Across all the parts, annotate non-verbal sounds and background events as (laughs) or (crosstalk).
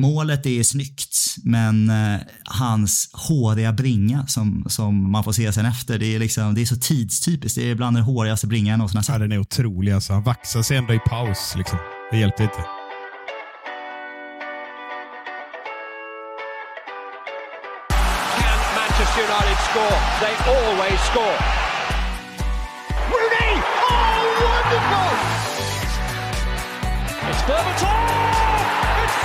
målet är snyggt, men eh, hans håriga bringa som, som man får se sen efter, det är, liksom, det är så tidstypiskt. Det är bland den hårigaste bringan jag någonsin har Ja, sett. den är otrolig alltså. Han vaxar sig ändå i paus liksom. Det hjälpte inte. Can Manchester United score? They always score. Rooney! Oh, wonderful! It's Berbatov!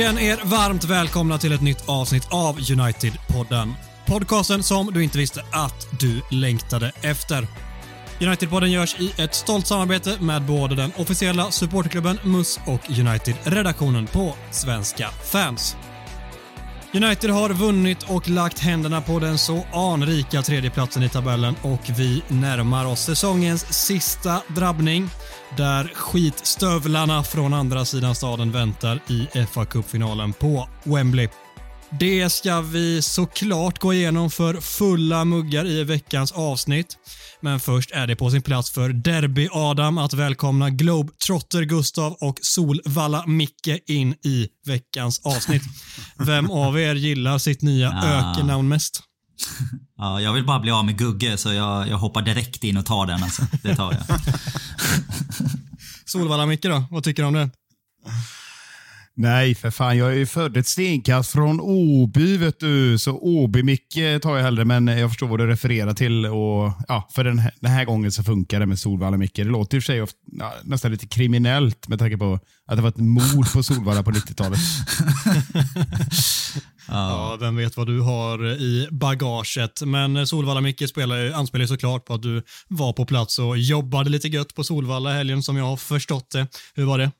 Känn er varmt välkomna till ett nytt avsnitt av United-podden. Podcasten som du inte visste att du längtade efter. United-podden görs i ett stolt samarbete med både den officiella supporterklubben MUS och United-redaktionen på Svenska fans. United har vunnit och lagt händerna på den så anrika tredjeplatsen i tabellen och vi närmar oss säsongens sista drabbning där skitstövlarna från andra sidan staden väntar i fa Cup-finalen på Wembley. Det ska vi såklart gå igenom för fulla muggar i veckans avsnitt. Men först är det på sin plats för Derby-Adam att välkomna Globetrotter Gustav och Solvalla-Micke in i veckans avsnitt. (laughs) Vem av er gillar sitt nya Ah. ökennamn mest? Ja, jag vill bara bli av med Gugge, så jag, jag hoppar direkt in och tar den. Alltså. Det tar jag. (laughs) Solvalla-Micke då? Vad tycker du om det? Nej, för fan. Jag är ju född ett stenkast från Åby, vet du. Så Åby-Micke tar jag hellre, men jag förstår vad du refererar till. Och, ja, för den här, den här gången så funkar det med Solvalla-Micke. Det låter i och för sig ofta, ja, nästan lite kriminellt med tanke på att det var ett mord på Solvalla på 90-talet. (laughs) Ja, vem vet vad du har i bagaget. Men Solvalla-Micke spelar ju- anspelar ju såklart på att du var på plats och jobbade lite gött på Solvalla helgen som jag har förstått det. Hur var det?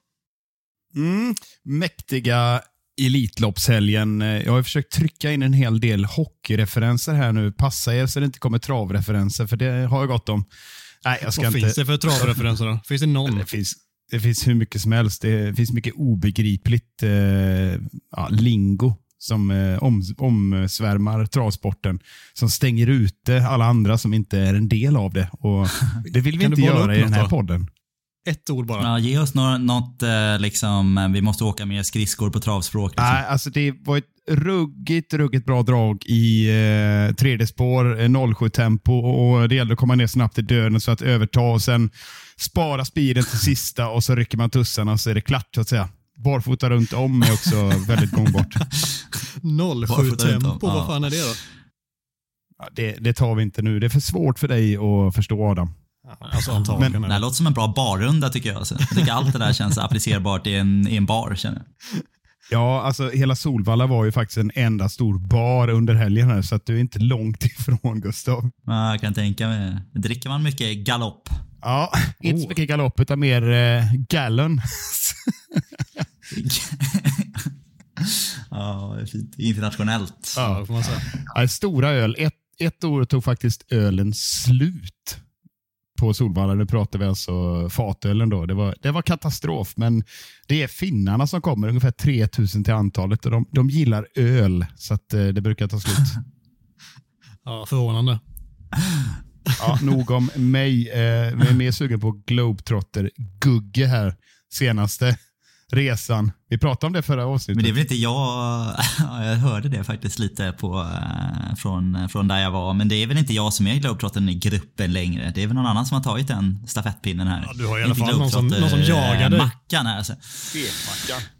Mm, mäktiga Elitloppshelgen. Jag har försökt trycka in en hel del hockeyreferenser här nu. Passa er så det inte kommer travreferenser, för det har jag gott om. Nej, jag ska Vad inte... finns det för travreferenser då? Finns det någon? Det finns, det finns hur mycket som helst. Det finns mycket obegripligt eh, ja, lingo som eh, om, omsvärmar travsporten. Som stänger ute alla andra som inte är en del av det. Och (laughs) det vill vi inte göra i den här då? podden. Ett ord bara. Ja, ge oss några, något, eh, liksom, eh, vi måste åka mer skridskor på travspråk. Liksom. Nej, alltså det var ett ruggigt, ruggigt bra drag i eh, tredje spår, eh, 07-tempo och det gällde att komma ner snabbt i döden så att överta och sen spara speeden till sista och så rycker man tussarna och så är det klart så att säga. Barfota runt om är också (laughs) väldigt gångbart. 07 Varför tempo, inte? vad Ja. fan är det då? Ja, det, det tar vi inte nu. Det är för svårt för dig att förstå Adam. Alltså antagligen. Det är här det. låter som en bra barrunda tycker jag. Alltså. Jag tycker allt det där känns applicerbart i en, i en bar. Känner jag. Ja, alltså hela Solvalla var ju faktiskt en enda stor bar under helgen här, så att du är inte långt (laughs) ifrån Gustav. Ja, Jag kan tänka mig. Dricker man mycket galopp? Ja, inte så mycket galopp utan mer eh, gallon. (laughs) ja, det är fint. Internationellt. Ja, det får man säga. Ja, stora öl. Ett, ett år tog faktiskt ölen slut på Solvalla. Nu pratar vi alltså fatölen då. Det var, det var katastrof, men det är finnarna som kommer, ungefär 3000 till antalet. Och de, de gillar öl, så att, eh, det brukar ta slut. (laughs) Ja, förvånande. Ja, nog om mig. Eh, jag är mer sugen på Globetrotter-Gugge här. Senaste resan. Vi pratade om det förra avsnittet. Men det är väl inte jag, Ja, (laughs) jag hörde det faktiskt lite på, eh, från, från där jag var, men det är väl inte jag som är Globetrottern i gruppen längre. Det är väl någon annan som har tagit den stafettpinnen här. Ja, du har i alla fall någon som- någon som jagar dig. Mackan här alltså.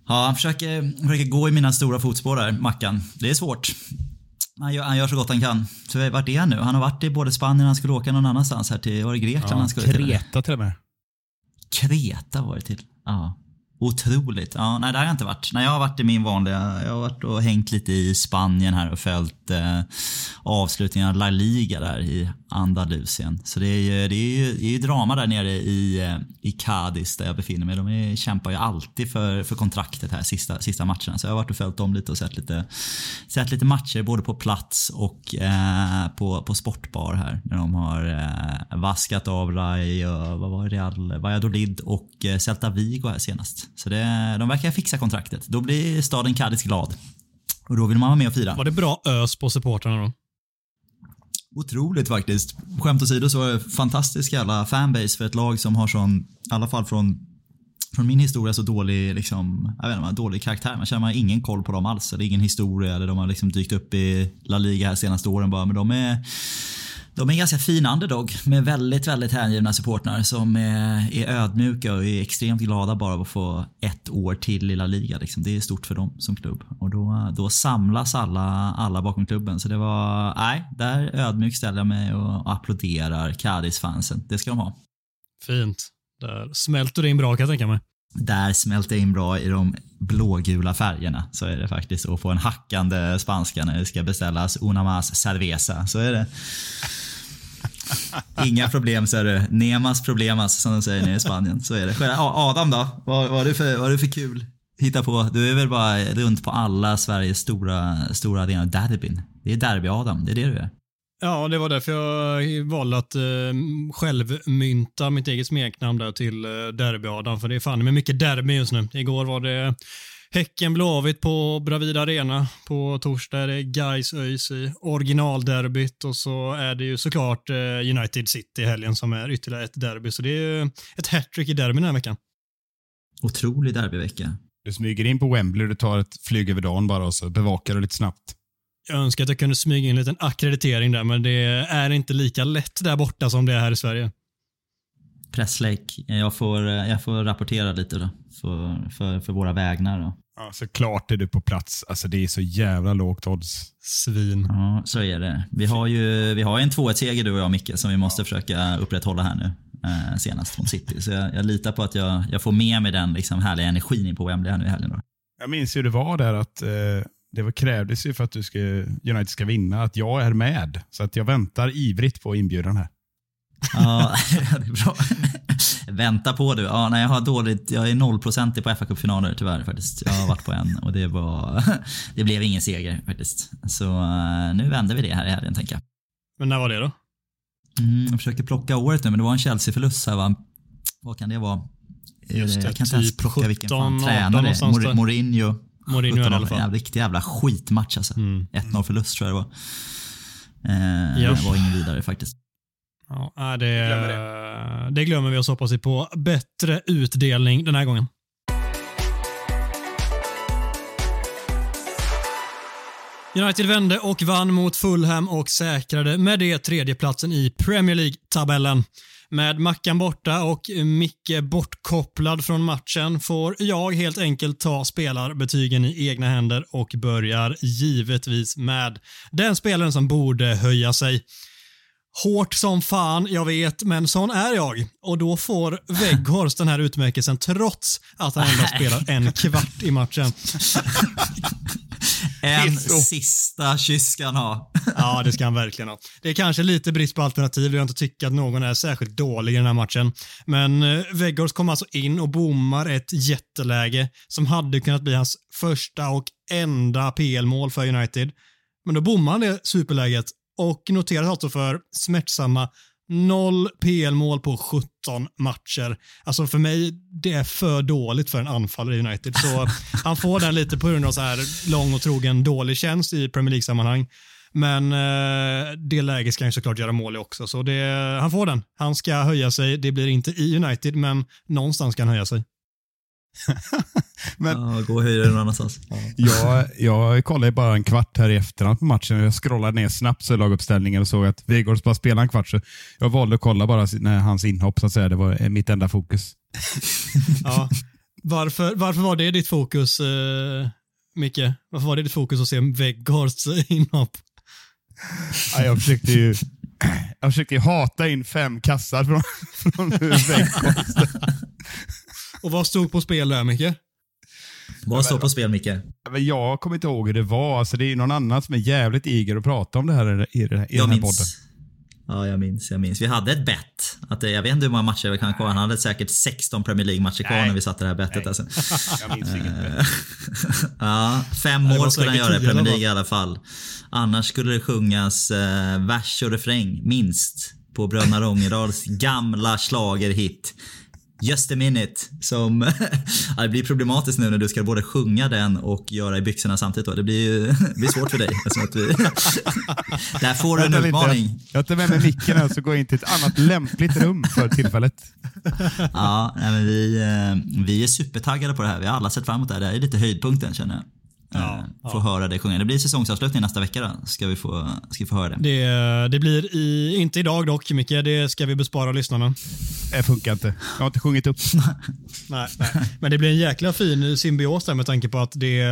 Ja, han försöker, försöker gå i mina stora fotspår där, Mackan. Det är svårt. Han gör, han gör så gott han kan. Så vart är han nu? Han har varit i både Spanien, han skulle åka någon annanstans här till, var det Grekland han skulle? Kreta till och med. Kreta var det till. Ja. Otroligt. Ja, nej, där har jag inte varit. Nej, jag har varit i min vanliga, jag har varit och hängt lite i Spanien här och följt, eh, avslutningen av La Liga där i Andalusien. Så det är ju, det är ju, det är ju drama där nere i, eh, i Cadiz där jag befinner mig. De är, kämpar ju alltid för, för kontraktet här sista, sista matcherna. Så jag har varit och följt dem lite och sett lite, sett lite matcher både på plats och eh, på, på sportbar här. När de har eh, vaskat av Rai, vad var det, Real Valladolid och eh, Celta Vigo här senast. Så det, de verkar fixa kontraktet. Då blir staden Cadiz glad. Och då vill man vara med och fira. Var det bra ös på supportrarna då? Otroligt faktiskt. Skämt åsido så var det fantastisk jävla fanbase för ett lag som har sån, i alla fall från, från min historia, så dålig, liksom, jag vet inte, dålig karaktär. Man känner man ingen koll på dem alls. Eller ingen historia. Eller de har liksom dykt upp i La Liga här senaste åren bara. Men de är de är en ganska fin underdog med väldigt, väldigt hängivna supportrar som är, är ödmjuka och är extremt glada bara att få ett år till i La Liga. Liksom. Det är stort för dem som klubb. Och då, då samlas alla, alla bakom klubben. Så det var, nej, där ödmjukt ställer jag mig och applåderar Cadiz-fansen. Det ska de ha. Fint. Där smälter det in bra kan jag tänka mig. Där smälter det in bra i de blågula färgerna. Så är det faktiskt. Och få en hackande spanska när det ska beställas una más cerveza. Så är det. Inga problem så är det. Nemas problemas alltså, som de säger nere i Spanien. Så är det. Adam då? Vad har du för, vad är det för kul hitta på? Du är väl bara runt på alla Sveriges stora, stora arenor. Derbyn. Det är Derby-Adam. Det är det du är. Ja, det var därför jag valde att eh, självmynta mitt eget smeknamn där till eh, Derby-Adam. För det är fan med mycket derby just nu. Igår var det Häcken Blåvitt på Bravida Arena. På torsdag är det Gais ÖIS i originalderbyt och så är det ju såklart eh, United City i helgen som är ytterligare ett derby. Så det är ett hattrick i derbyn den här veckan. Otrolig derbyvecka. Du smyger in på Wembley, du tar ett flyg över dagen bara och så bevakar du lite snabbt. Jag önskar att jag kunde smyga in en liten akkreditering där, men det är inte lika lätt där borta som det är här i Sverige. Pressläck. Jag får, jag får rapportera lite då, för, för, för våra vägnar. Då. Ja, såklart är du på plats. Alltså det är så jävla lågt odds. Svin. Ja, så är det. Vi har ju vi har en 2-1-seger du och jag Micke som vi måste ja. försöka upprätthålla här nu. Eh, senast mot City. Så jag, jag, litar på att jag, jag får med mig den liksom, härliga energin in på Wembley här nu i helgen. Då. Jag minns hur det var där att eh, det var, krävdes ju för att du ska, United ska vinna att jag är med. Så att jag väntar ivrigt på inbjudan här. Ja, (laughs) det är bra. Vänta på du. Ja, nej, jag har dåligt. Jag är nollprocentig på fa Cup-finaler tyvärr faktiskt. Jag har varit på en och det var... (laughs) Det blev ingen seger faktiskt. Så uh, nu vänder vi det här i helgen tänker jag. Men när var det då? Mm, jag försöker plocka året nu, men det var en Chelsea-förlust här va. Vad kan det vara? Just det, jag kan inte ens plocka 17, vilken fan tränare. Mourinho. Mourinho 17, i alla fall. En riktig jävla skitmatch alltså. Mm. 1-0 förlust tror jag det var. Eh, det var ingen vidare faktiskt. Ja, det, glömmer det. det glömmer vi och så hoppas vi på bättre utdelning den här gången. United vände och vann mot Fulham och säkrade med det tredjeplatsen i Premier League-tabellen. Med Mackan borta och Micke bortkopplad från matchen får jag helt enkelt ta spelarbetygen i egna händer och börjar givetvis med den spelaren som borde höja sig. Hårt som fan, jag vet, men sån är jag. Och då får Weghorst den här utmärkelsen trots att han endast spelar en kvart i matchen. (laughs) En sista kyss ska han ha. ja, det ska han verkligen ha. Det är kanske lite brist på alternativ. Jag inte tycker att någon är särskilt dålig i den här matchen. Men eh, Weghorst kom alltså in och bommar ett jätteläge som hade kunnat bli hans första och enda PL-mål för United. Men då bommar han det superläget och noteras alltså för smärtsamma Noll PL-mål på 17 matcher. Alltså för mig, det är för dåligt för en anfallare i United. Så (laughs) han får den lite på grund av så här lång och trogen dålig tjänst i Premier League-sammanhang. Men eh, det läget ska han såklart göra mål i också. Så det, han får den. Han ska höja sig. Det blir inte i United, men någonstans ska han höja sig. Men, ja, gå och höja någon annanstans. Ja. jag, jag kollade bara en kvart här i efterhand på matchen. Jag scrollade ner snabbt så laguppställningen och såg att Vegårds bara spelade en kvart. Så jag valde att kolla bara när hans inhopp, så att säga. Det var mitt enda fokus. (laughs) ja. varför, varför var det ditt fokus, uh, Micke? Varför var det ditt fokus att se Weghorsts inhopp? Ja, jag försökte ju (clears throat) jag försökte hata in fem kassar från, (laughs) från Weghorst. Och vad stod på spel där, Micke? Vad står på spel, Micke? Men jag kommer inte ihåg hur det var. Alltså, det är någon annan som är jävligt eager att prata om det här i, i, i den här Jag podden. minns. Ja, jag minns. Jag minns. Vi hade ett bett. Att det, jag vet inte hur många matcher vi kan kvar. Han hade säkert 16 Premier League-matcher kvar när vi satte det här bettet. Alltså. (laughs) Jag minns inget. (laughs) Ja, fem mål skulle han göra i Premier League i alla fall. Annars skulle det sjungas eh, vers och refräng, minst, på Bröderna Rångedals gamla schlagerhit Just a minute. Som (laughs) ja, det blir problematiskt nu när du ska både sjunga den och göra i byxorna samtidigt. Då. Det blir ju (laughs) det blir svårt för dig. Att vi, (laughs) där får du en lite. utmaning. Jag tar med mig micken här så går jag in till ett annat lämpligt rum för tillfället. Ja, nej, vi, eh, vi är supertaggade på det här. Vi har alla sett fram emot det här. Det här är lite höjdpunkten känner jag. Ja, Eh, Få höra dig sjunga. Det blir säsongsavslutning nästa vecka då. Ska vi få, ska vi få höra det. Det, det blir i, inte idag dock, Micke. Det ska vi bespara lyssnarna. Det funkar inte. Jag har inte sjungit upp. (laughs) Nej, nej. Men det blir en jäkla fin symbios där med tanke på att det,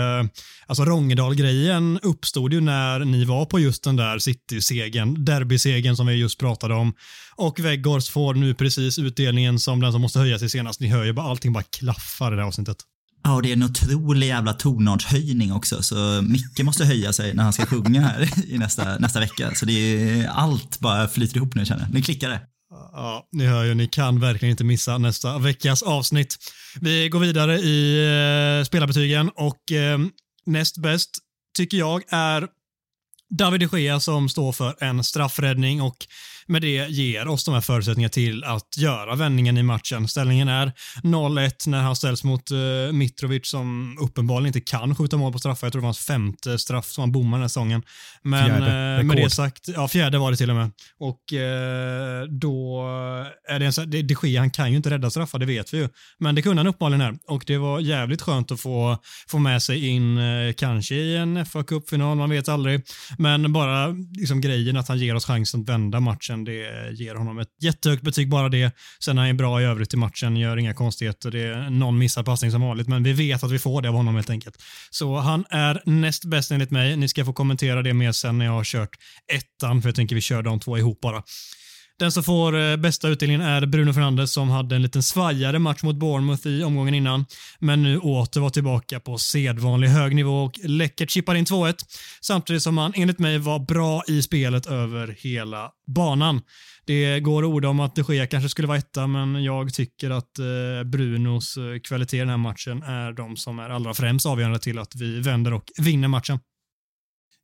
alltså Rångedal-grejen uppstod ju när ni var på just den där City-segern, derbysegern som vi just pratade om. Och Weghorst får nu precis utdelningen som den som måste höja sig senast. Ni hör ju bara allting bara klaffar i det här avsnittet. Ja, och det är en otrolig jävla tonartshöjning också. Så Micke måste höja sig när han ska sjunga här i nästa, nästa vecka. Så det är, allt bara flyter ihop nu känner jag. Nu klickar det. Ja, ni hör ju, ni kan verkligen inte missa nästa veckas avsnitt. Vi går vidare i eh, spelarbetygen och eh, näst bäst tycker jag är David de Gea som står för en straffräddning och med det ger oss de här förutsättningarna till att göra vändningen i matchen. Ställningen är 0-1 när han ställs mot uh, Mitrovic som uppenbarligen inte kan skjuta mål på straffar. Jag tror det var hans femte straff som han bommade den här säsongen. Men Fjärde. eh, med det sagt, ja fjärde var det till och med. Och eh, då är det en så det, det sker, han kan ju inte rädda straffar, det vet vi ju. Men det kunde han uppenbarligen här och det var jävligt skönt att få, få med sig in, kanske i en fa Cup-final, man vet aldrig. Men bara liksom grejen att han ger oss chansen att vända matchen, det ger honom ett jättehögt betyg bara det. Sen är han bra i övrigt i matchen, gör inga konstigheter. Det är någon missar passning som vanligt, men vi vet att vi får det av honom helt enkelt. Så han är näst bäst enligt mig. Ni ska få kommentera det mer sen när jag har kört ettan, för jag tänker vi kör de två ihop bara. Den som får eh, bästa utdelningen är Bruno Fernandes som hade en liten svajare match mot Bournemouth i omgången innan, men nu åter var tillbaka på sedvanlig hög nivå och läckert chippar in 2-1, samtidigt som han enligt mig var bra i spelet över hela banan. Det går ord om att de Gea kanske skulle vara etta, men jag tycker att eh, Brunos eh, kvalitet i den här matchen är de som är allra främst avgörande till att vi vänder och vinner matchen.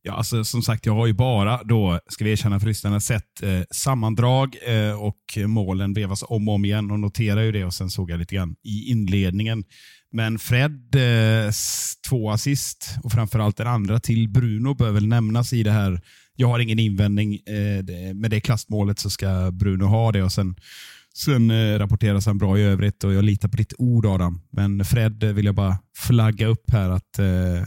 Ja, alltså, som sagt, jag har ju bara, då, ska vi erkänna för lyssnarna, sett eh, sammandrag eh, och målen vevas om och om igen och noterar ju det och sen såg jag lite grann i inledningen. Men Fred, eh, två assist och framförallt den andra till Bruno bör väl nämnas i det här. Jag har ingen invändning. Eh, med det klassmålet så ska Bruno ha det och sen Sen eh, rapporteras han bra i övrigt och jag litar på ditt ord Adam. Men Fred eh, vill jag bara flagga upp här att eh,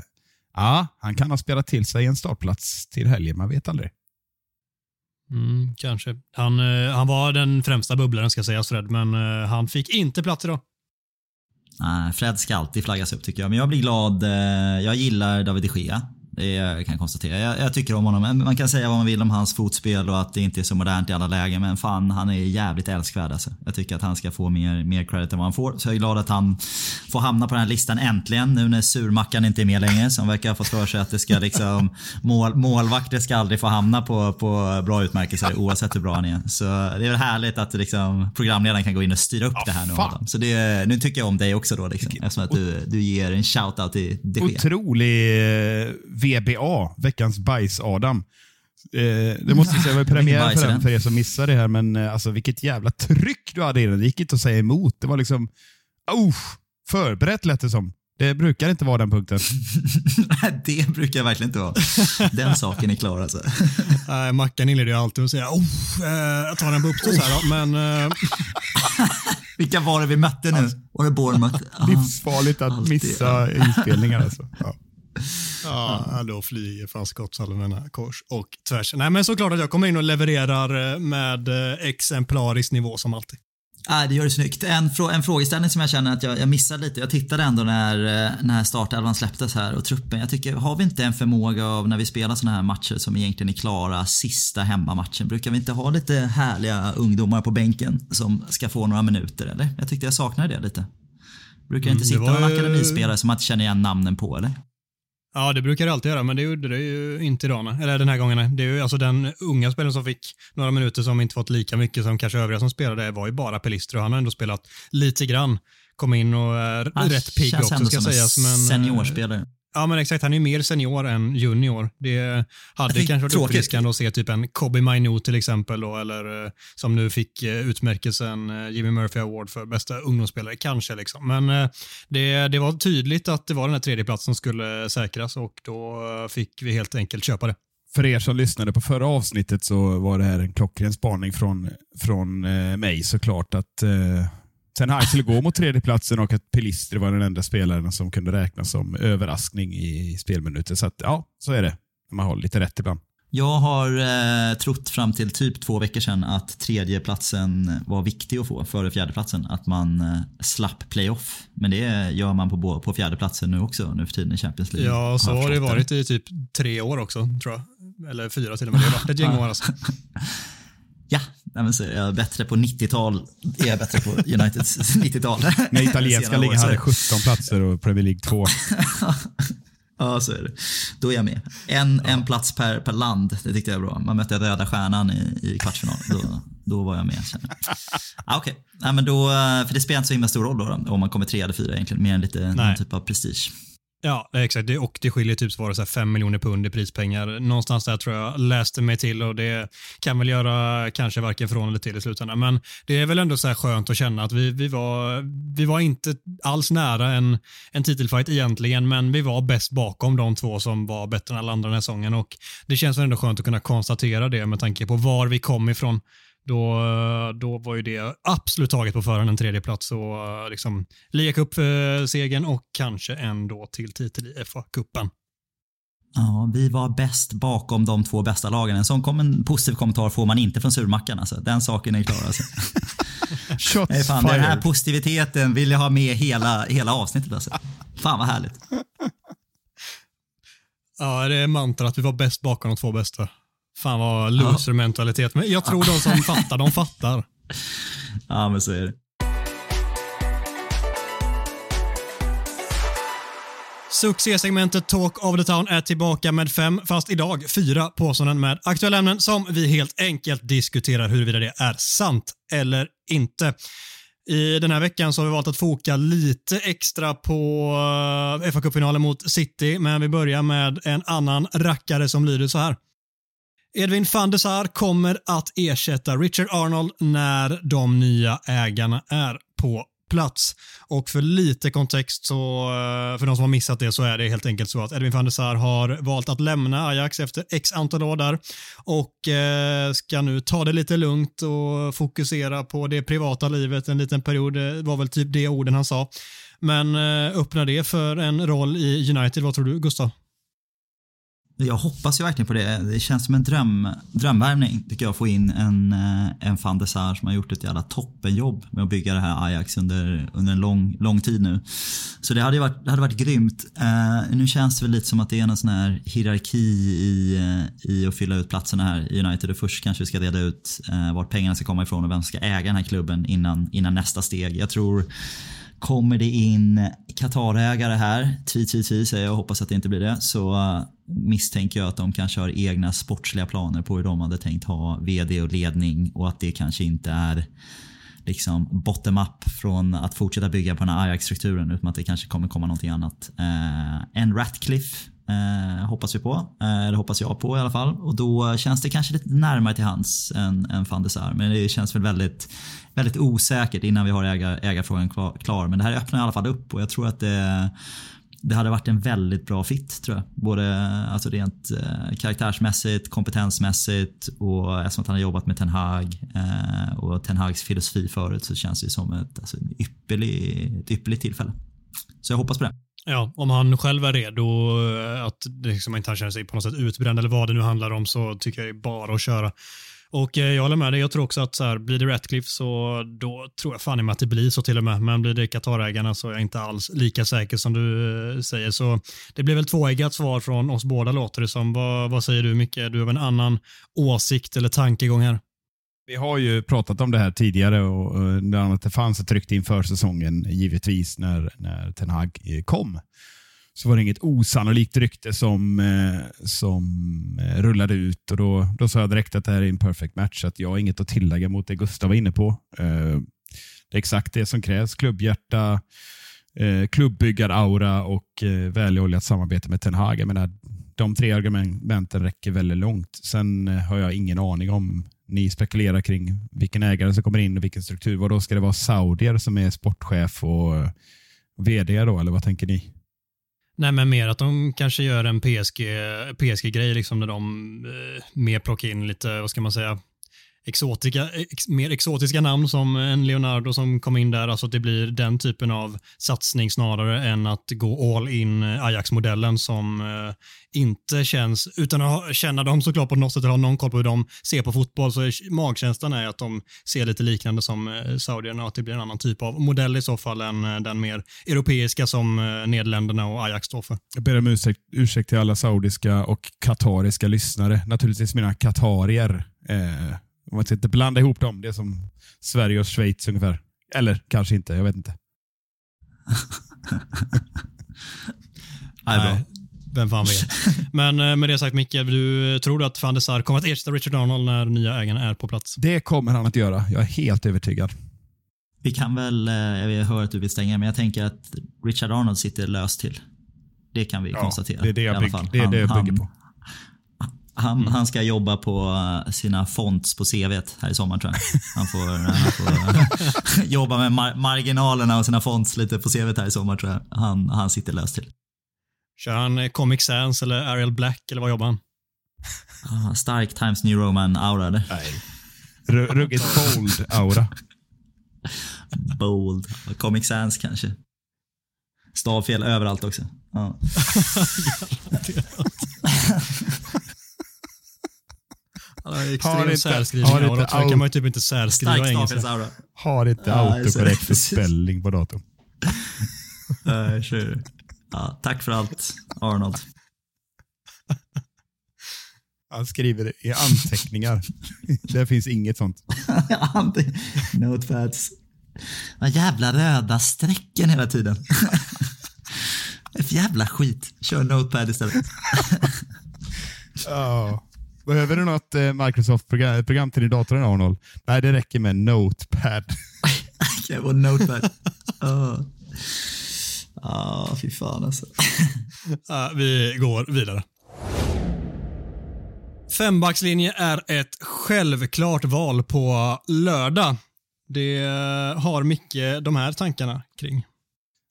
Ja, han kan ha spelat till sig en startplats till helgen, man vet aldrig. Mm, kanske. Han, eh, han var den främsta bubblaren ska sägas Fred, men eh, han fick inte plats idag. Nej, Fred ska alltid flaggas upp tycker jag. Men jag blir glad. eh, Jag gillar David de Gea. Det är- kan jag konstatera. Jag, jag tycker om honom. Man kan säga vad man vill om hans fotspel och att det inte är så modernt i alla lägen. Men fan, han är jävligt älskvärd alltså. Jag tycker att han ska få mer, mer credit än vad han får. Så jag är glad att han får hamna på den här listan äntligen. Nu när surmackan inte är med längre. Som verkar ha fått för sig att det ska liksom... (laughs) Mål, målvakter ska aldrig få hamna på, på bra utmärkelser oavsett hur bra han är. Så det är väl härligt att liksom, programledaren kan gå in och styra upp det här nu. Adam. Så det, nu tycker jag om dig också då liksom. Eftersom att du, du ger en shout-out till de Gea. Otrolig eh, VBA, veckans bajs-Adam. Eh, det måste jag säga, det var premiär för, den, för er som missade det här, men eh, alltså, vilket jävla tryck du hade i den. Det gick inte att säga emot. Det var liksom, oh, förberett lät det som. Det brukar inte vara den punkten. (laughs) det brukar jag verkligen inte vara. Den saken är klar alltså. (laughs) Uh, Mackan inleder ju alltid med att säga oh, eh, jag tar den på uppstås här då, men eh, (laughs) Vilka var det vi mötte nu? Var det Bournemouth? Livsfarligt att missa inspelningar alltså. Ja. Ja, då flyger fan skottsalvorna kors och tvärs. Nej, men såklart att jag kommer in och levererar eh, med eh, exemplarisk nivå som alltid. Nej, det gör det snyggt. En, frå en frågeställning som jag känner att jag, jag missade lite. Jag tittade ändå när, eh, när startelvan släpptes här och truppen. Jag tycker, har vi inte en förmåga av när vi spelar såna här matcher som egentligen är klara sista hemmamatchen? Brukar vi inte ha lite härliga ungdomar på bänken som ska få några minuter eller? Jag tyckte jag saknade det lite. Brukar det inte Mm, det sitta var någon akademispelare som man inte känner igen namnen på eller? Ja, det brukar det alltid göra, men det gjorde det ju inte idag. nej. Eller den här gången. Det är ju alltså den unga spelaren som fick några minuter som inte fått lika mycket som kanske övriga som spelade var ju bara Pelistri och han har ändå spelat lite grann. Kom in och är Han rätt pigg känns också ändå ska som sägas. en Men, eh, seniorspelare. Ja, men exakt. Han är ju mer senior än junior. Det hade fick- kanske varit uppfriskande att se typ en Kobe Mainu till exempel, då, eller eh, som nu fick eh, utmärkelsen eh, Jimmy Murphy Award för bästa ungdomsspelare, kanske. Liksom. Men det, det var tydligt att det var den här tredjeplatsen som skulle säkras och då fick vi helt enkelt köpa det. För er som lyssnade på förra avsnittet så var det här en klockren spaning från, från mig såklart. att Hag skulle gå mot tredjeplatsen och att Pelistri var den enda spelaren som kunde räknas som överraskning i, spelminuter. Så att, ja, så är det. Man har lite rätt ibland. Jag har eh, trott fram till typ två veckor sedan att tredjeplatsen var viktig att få före fjärdeplatsen. Att man eh, slapp playoff. Men det gör man på, på fjärdeplatsen nu också nu för tiden i Champions League. Ja, så har det varit i typ tre år också, tror jag. Eller fyra till och med. Det har varit ett gäng år alltså. (laughs) Ja, nej, men så är jag bättre på 90-tal. Är jag bättre på Uniteds (laughs) 90-tal. När italienska ligan hade 17 platser och Premier League 2. (laughs) Ja, så är det. Då är jag med. En, en plats per, per land, det tyckte jag var bra. Man mötte Röda Stjärnan i, i kvartsfinal. Då, då var jag med. känner jag. Ah, Okej, Nej, men då, för det spelar inte så himla stor roll då, då om man kommer tre eller fyra egentligen. Mer än lite någon typ av prestige. Ja, exakt. Det, och det skiljer typ så var det 5 miljoner pund i prispengar. Någonstans där tror jag läste mig till och det kan väl göra kanske varken från eller till i slutändan. Men det är väl ändå så här skönt att känna att vi, vi, var, vi var inte alls nära en, en titelfight egentligen, men vi var bäst bakom de två som var bättre än alla andra den här säsongen. Och det känns väl ändå skönt att kunna konstatera det med tanke på var vi kom ifrån. Då, då var ju det absolut taget på förhand en tredje plats och eh, liksom ligacup-segern och kanske ändå till titel i FA-cupen. Ja, vi var bäst bakom de två bästa lagen. En sån kom en positiv kommentar får man inte från surmackan. Alltså. Den saken är klar. Alltså. (laughs) Shots Nej, fan, den här positiviteten vill jag ha med hela, hela avsnittet. Alltså. Fan vad härligt. Ja, det är mantrat. Vi var bäst bakom de två bästa. Fan vad loser-mentalitet. Men jag tror de som fattar, de fattar. (laughs) Ja, men så är det. Succésegmentet Talk of the Town är tillbaka med fem, fast idag fyra påståenden med aktuella ämnen som vi helt enkelt diskuterar huruvida det är sant eller inte. I den här veckan så har vi valt att foka lite extra på uh, fa Cup-finalen mot City, men vi börjar med en annan rackare som lyder så här. Edwin van der Sar kommer att ersätta Richard Arnold när de nya ägarna är på plats. Och för lite kontext, så, eh, för de som har missat det, så är det helt enkelt så att Edwin van der Sar har valt att lämna Ajax efter x antal år där och eh, ska nu ta det lite lugnt och fokusera på det privata livet en liten period. Eh, det var väl typ det orden han sa. Men öppnar det för en roll i United? Vad tror du, Gustav? Jag hoppas ju verkligen på det. Det känns som en dröm, drömvärvning tycker jag, att få in en, eh, en van der Sar som har gjort ett jävla toppenjobb med att bygga det här Ajax under, under en lång, lång tid nu. Så det hade ju varit, det hade varit grymt. Uh, nu känns det väl lite som att det är någon sån här hierarki i, eh, i att fylla ut platserna här i United. Och först kanske vi ska reda ut uh, vart pengarna ska komma ifrån och vem som ska äga den här klubben innan, innan nästa steg. Jag tror Kommer det in Qatarägare här, tvi, tvi, tvi säger jag och hoppas att det inte blir det, så uh, misstänker jag att de kanske har egna sportsliga planer på hur de hade tänkt ha VD och ledning och att det kanske inte är liksom bottom-up från att fortsätta bygga på den här Ajax-strukturen utan att det kanske kommer komma någonting annat. Eh, en Ratcliffe eh, hoppas vi på, eh, eller hoppas jag på i alla fall. Och då känns det kanske lite närmare till hands än, än van de Sar. Men det känns väl väldigt, väldigt osäkert innan vi har ägar, ägarfrågan klar, klar. Men det här öppnar i alla fall upp och jag tror att det det hade varit en väldigt bra fit tror jag. Både alltså rent eh, karaktärsmässigt, kompetensmässigt och eftersom att han har jobbat med Ten Hag eh, och Ten Hags filosofi förut så känns det som ett, alltså, en ypperlig, ett ypperligt tillfälle. Så jag hoppas på det. Ja, om han själv är redo, eh, att liksom inte han känner sig på något sätt utbränd eller vad det nu handlar om, så tycker jag det är bara att köra. Och eh, jag håller med dig, jag tror också att så här, blir det Ratcliffe så då tror jag fan i mig att det blir så till och med. Men blir det Qatarägarna så är jag inte alls lika säker som du eh, säger. Så det blir väl tvåeggat svar från oss båda låter det som. Vad, vad säger du Micke? Du har väl en annan åsikt eller tankegång här? Vi har ju pratat om det här tidigare och bland annat det fanns ett rykte inför säsongen, givetvis, när, när Ten Hag eh, kom. Så var det inget osannolikt rykte som, eh, som eh, rullade ut och då, då sa jag direkt att det här är en perfect match. Att jag har inget att tillägga mot det Gustav var inne på. Det är exakt det som krävs. Klubbhjärta, klubbbyggar-aura och väloljat samarbete med Ten Hag. Jag menar, de tre argumenten räcker väldigt långt. Sen har jag ingen aning om ni spekulerar kring vilken ägare som kommer in och vilken struktur. Vad då ska det vara saudier som är sportchef och vd då, eller vad tänker ni? Nej, men mer att de kanske gör en PSG, PSG-grej, liksom där de eh, mer plockar in lite, vad ska man säga, exotika, ex, mer exotiska namn som en Leonardo som kom in där. Alltså att det blir den typen av satsning snarare än att gå all in eh, Ajax-modellen som eh, inte känns, utan att ha, känna dem såklart på något sätt eller ha någon koll på hur de ser på fotboll, så är, magkänslan är att de ser lite liknande som eh, saudierna och att det blir en annan typ av modell i så fall än eh, den mer europeiska som eh, Nederländerna och Ajax står för. Jag ber om ursäkt, ursäkt till alla saudiska och katariska lyssnare. Naturligtvis mina katarier. Eh, man ska inte blanda ihop dem. Det är som Sverige och Schweiz ungefär. Eller kanske inte, jag vet inte. (laughs) Nej, bra. Vem fan vet. (laughs) Men eh, med det sagt Micke, du tror du att van der Sar kommer att ersätta Richard Arnold när nya ägaren är på plats? Det kommer han att göra. Jag är helt övertygad. Vi kan väl, eh, jag hör att du vill stänga, men jag tänker att Richard Arnold sitter löst till. Det kan vi konstatera. det är det jag, bygg, det, är det jag Han- bygger på. Han, han ska jobba på eh, sina fonts på CV här i sommar tror jag. Han får, han får eh, (laughs) jobba med mar marginalerna och sina fonts lite på CV här i sommar tror jag. Han, han sitter löst till. Kör han eh, Comic Sans eller Arial Black eller vad jobbar han? Ah, stark Times New Roman-aura eller? R- ruggigt bold aura. (laughs) Bold. Comic Sans kanske. Stavfel överallt också. Ja. (laughs) Han har Har extrem inte- särskrivning. har inte kan man ju typ inte särskriva engelska. Har inte Ja, autokorrekt spelling på datorn. (laughs) Nej, sure. Ja, tack för allt, Arnold. (laughs) Han skriver i anteckningar. (laughs) det finns inget sånt. Notepads. De jävla röda strecken hela tiden. För jävla skit. Kör Notepad istället. Ja. Behöver du något eh, Microsoft-program program till din dator Arnold? Nej, det räcker med Notepad. (laughs) Okej, och Notepad. Ja, ah, fy fan alltså. (laughs) Ja, vi går vidare. Fembackslinje är ett självklart val på lördag. Det har Micke de här tankarna kring.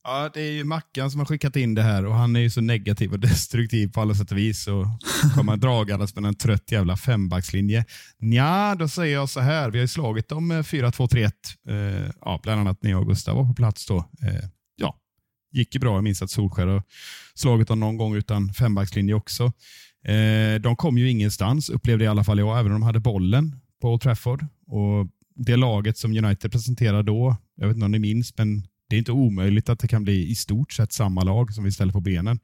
Ja, det är ju Mackan som har skickat in det här och han är ju så negativ och (laughs) destruktiv på alla sätt och vis. Och kommer dragandes med en trött jävla fembackslinje. Nja, då säger jag så här. Vi har ju slagit dem eh, 4-2-3-1. Eh, ja, bland annat när jag och Gustav var på plats då. Eh, ja, gick ju bra. Jag minns att Solskär har slagit dem någon gång utan fembackslinje också. Eh, de kom ju ingenstans, upplevde i alla fall jag, även om de hade bollen på Old Trafford. Och det laget som United presenterade då, jag vet inte om ni minns, men det är inte omöjligt att det kan bli i stort sett samma lag som vi ställer på benen.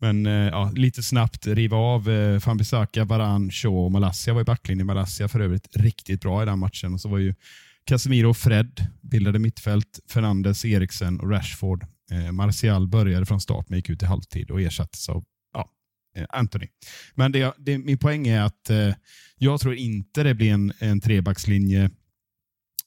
Men eh, ja, lite snabbt riva av eh, Fambisaka, Varan, Shaw och Malassia var i backlinjen. Malassia för övrigt riktigt bra i den matchen. Och så var ju Casemiro och Fred bildade mittfält. Fernandes, Eriksen och Rashford. Eh, Martial började från start men gick ut i halvtid och ersattes av ja, eh, Anthony. Men det, det, min poäng är att eh, jag tror inte det blir en, en trebackslinje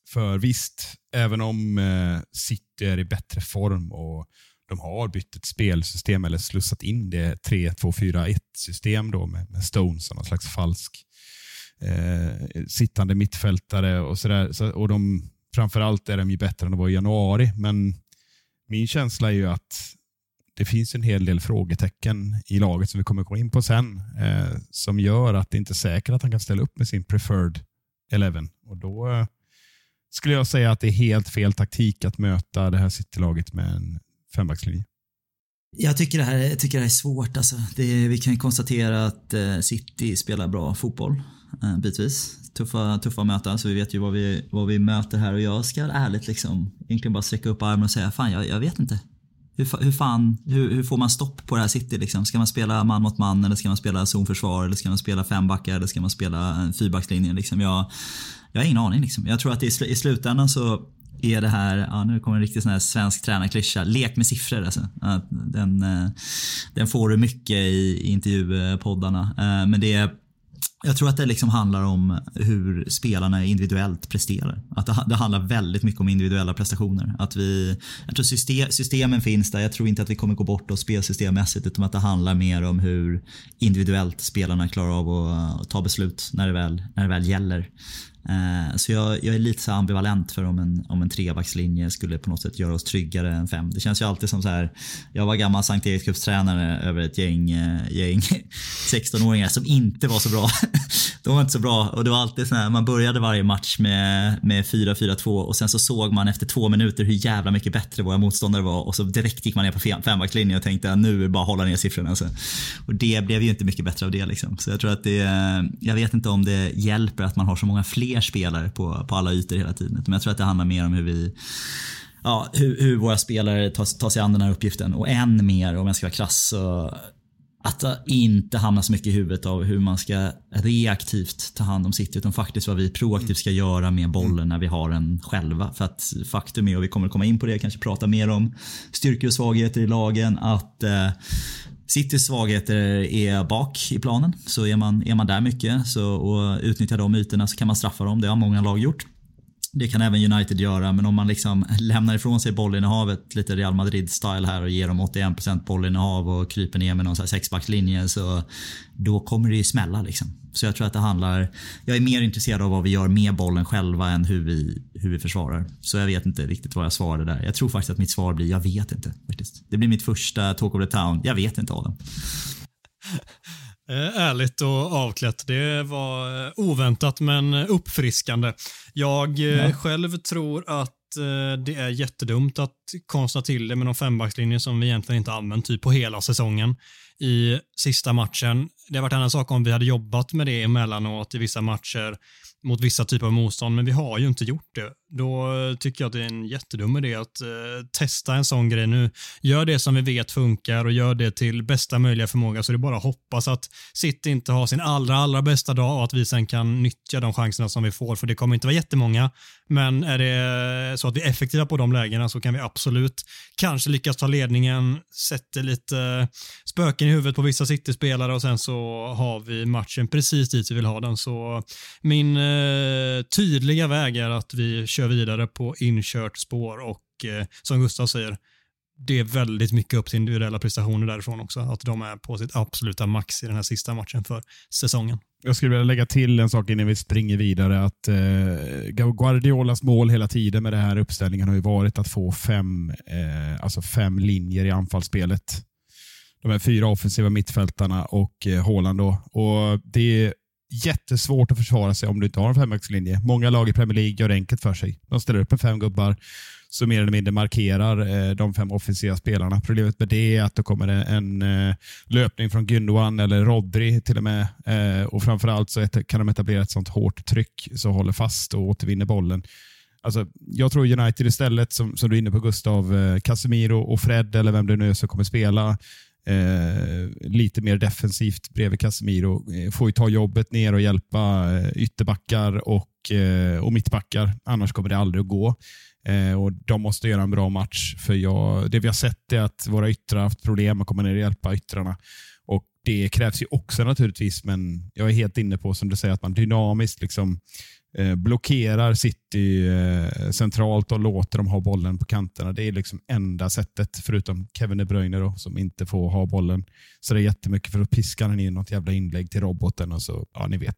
för visst, även om eh, City är i bättre form och de har bytt ett spelsystem eller slussat in det 3-2-4-1 system då med, med Stones som någon slags falsk eh, sittande mittfältare och sådär. Så, och de, framförallt är de ju bättre än de var i januari, men min känsla är ju att det finns en hel del frågetecken i laget som vi kommer gå in på sen, eh, som gör att det inte är säkert att han kan ställa upp med sin preferred 11. Och då eh, skulle jag säga att det är helt fel taktik att möta det här City-laget med en fembackslinje. Jag tycker det här, jag tycker det här är svårt. Alltså. Det, vi kan konstatera att eh, City spelar bra fotboll eh, bitvis. Tuffa, tuffa möten, så vi vet ju vad vi, vad vi möter här. Och jag ska ärligt liksom egentligen bara sträcka upp armen och säga fan, jag, jag vet inte. hur, hur fan, hur, hur, får man stopp på det här City liksom? Ska man spela man mot man eller ska man spela zonförsvar eller ska man spela fembackar eller ska man spela en fyrbackslinje liksom? Jag, jag har ingen aning liksom. Jag tror att i, i slutändan så är det här, ja, nu kommer en riktig sån här svensk tränarklyscha, lek med siffror. Alltså. Den, eh, den får du mycket i intervjupoddarna. Eh, men det är jag tror att det liksom handlar om hur spelarna individuellt presterar. Att det, det handlar väldigt mycket om individuella prestationer. Att vi, jag tror system, systemen finns där. Jag tror inte att vi kommer gå bort oss spelsystemmässigt utan att det handlar mer om hur individuellt spelarna klarar av att ta beslut när det väl, när det väl gäller. Eh, så jag, jag, är lite så ambivalent för om en, om en trebackslinje skulle på något sätt göra oss tryggare än fem. Det känns ju alltid som så här. Jag var gammal Sankt Erikscupstränare över ett gäng, eh, gäng (laughs) 16-åringar som inte var så bra. (laughs) De var inte så bra och det var alltid så här, man började varje match med, med 4-4-2 och sen så såg man efter två minuter hur jävla mycket bättre våra motståndare var och så direkt gick man ner på fembackslinjen och tänkte att nu är det bara att hålla ner siffrorna. Alltså. Och det blev ju inte mycket bättre av det liksom. Så jag tror att det, eh, jag vet inte om det hjälper att man har så många fler fler spelare på, på alla ytor hela tiden. Men jag tror att det handlar mer om hur vi Ja, hur, hur våra spelare tar, tar sig an den här uppgiften och än mer om jag ska vara krass så att inte hamna så mycket i huvudet av hur man ska reaktivt ta hand om sitt utan faktiskt vad vi proaktivt ska göra med bollen när vi har den själva. För att faktum är, och vi kommer komma in på det, kanske prata mer om styrkor och svagheter i lagen, att eh, Citys svagheter är bak i planen. Så är man, är man där mycket så, och utnyttjar de ytorna så kan man straffa dem. Det har många lag gjort. Det kan även United göra, men om man liksom lämnar ifrån sig bollinnehavet lite Real Madrid-style här och ger dem 81% bollinnehav och kryper ner med någon sexbackslinje så då kommer det ju smälla liksom. Så jag tror att det handlar, jag är mer intresserad av vad vi gör med bollen själva än hur vi, hur vi försvarar. Så jag vet inte riktigt vad jag svarade där. Jag tror faktiskt att mitt svar blir, jag vet inte. faktiskt. Det blir mitt första talk of the town. Jag vet inte Adam. (laughs) Eh, ärligt och avklätt. Det var eh, oväntat men uppfriskande. Jag eh, ja. själv tror att det är jättedumt att konstra till det med någon fembackslinje som vi egentligen inte använt typ på hela säsongen i sista matchen. Det hade varit en annan sak om vi hade jobbat med det emellanåt i vissa matcher mot vissa typer av motstånd, men vi har ju inte gjort det. Då tycker jag att det är en jättedum idé att eh, testa en sån grej nu. Gör det som vi vet funkar och gör det till bästa möjliga förmåga så det är bara att hoppas att City inte har sin allra, allra bästa dag och att vi sen kan nyttja de chanserna som vi får, för det kommer inte vara jättemånga. Men är det så att vi är effektiva på de lägena så kan vi absolut kanske lyckas ta ledningen, sätter lite spöken i huvudet på vissa City-spelare och sen så har vi matchen precis dit vi vill ha den. Så min eh, tydliga väg är att vi kör vidare på inkört spår och eh, som Gustav säger, det är väldigt mycket upp till individuella prestationer därifrån också. Att de är på sitt absoluta max i den här sista matchen för säsongen. Jag skulle vilja lägga till en sak innan vi springer vidare. Att eh, Guardiolas mål hela tiden med den här uppställningen har ju varit att få fem, eh, alltså fem linjer i anfallsspelet. De här fyra offensiva mittfältarna och eh, Haaland. Då. Och det är jättesvårt att försvara sig om du inte har en fembackslinje. Många lag i Premier League gör det enkelt för sig. De ställer upp med fem gubbar som mer eller mindre markerar eh, de fem offensiva spelarna. Problemet med det är att då kommer det en eh, löpning från Gündogan eller Rodri till och med. Eh, och Framförallt så kan de etablera ett sånt hårt tryck som håller fast och återvinner bollen. Alltså, jag tror United istället, som, som du är inne på Gustav, eh, Casemiro och Fred eller vem det nu är som kommer spela, eh, lite mer defensivt bredvid Casemiro. Eh, får ju ta jobbet ner och hjälpa eh, ytterbackar och, eh, och mittbackar. Annars kommer det aldrig att gå. Eh, och De måste göra en bra match. För jag, Det vi har sett är att våra yttrar har haft problem att komma ner och hjälpa yttrarna. Det krävs ju också naturligtvis, men jag är helt inne på som du säger att man dynamiskt liksom Eh, blockerar City eh, centralt och låter dem ha bollen på kanterna. Det är liksom enda sättet, förutom Kevin De Bruyne då, som inte får ha bollen. Så det är jättemycket för att piska den in något jävla inlägg till roboten och så, ja ni vet.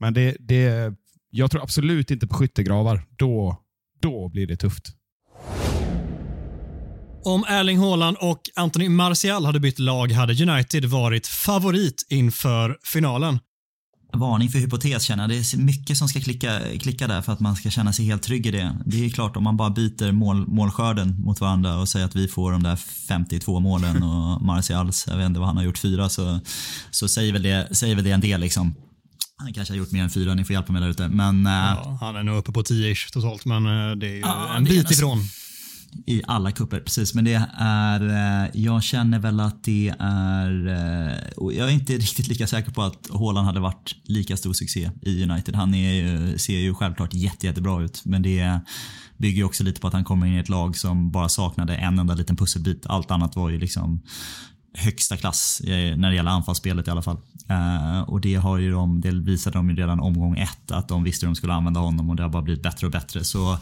Men det, det, jag tror absolut inte på skyttegravar. Då, då blir det tufft. Om Erling Haaland och Anthony Martial hade bytt lag hade United varit favorit inför finalen. Varning för hypotes känner jag. Det är mycket som ska klicka, klicka där för att man ska känna sig helt trygg i det. Det är klart om man bara byter mål, målskörden mot varandra och säger att vi får de där 52 målen och (laughs) Marcials, jag vet inte vad han har gjort, fyra, så, så säger, väl det, säger väl det en del liksom. Han kanske har gjort mer än fyra, ni får hjälpa mig där ute. Men, ja, han är nog uppe på 10 totalt, men eh, det är ju ja, en bit ifrån. I alla kupper, precis. Men det är, eh, jag känner väl att det är, eh, jag är inte (laughs) riktigt lika säker på att Haaland hade varit lika stor succé i United. Han är, ser ju självklart jätte, jättebra ut, men det bygger också lite på att han kommer in i ett lag som bara saknade en enda liten pusselbit. Allt annat var ju liksom högsta klass när det gäller anfallsspelet i alla fall. Uh, och det, har ju de, det visade de ju redan omgång ett att de visste hur de skulle använda honom och det har bara blivit bättre och bättre. Så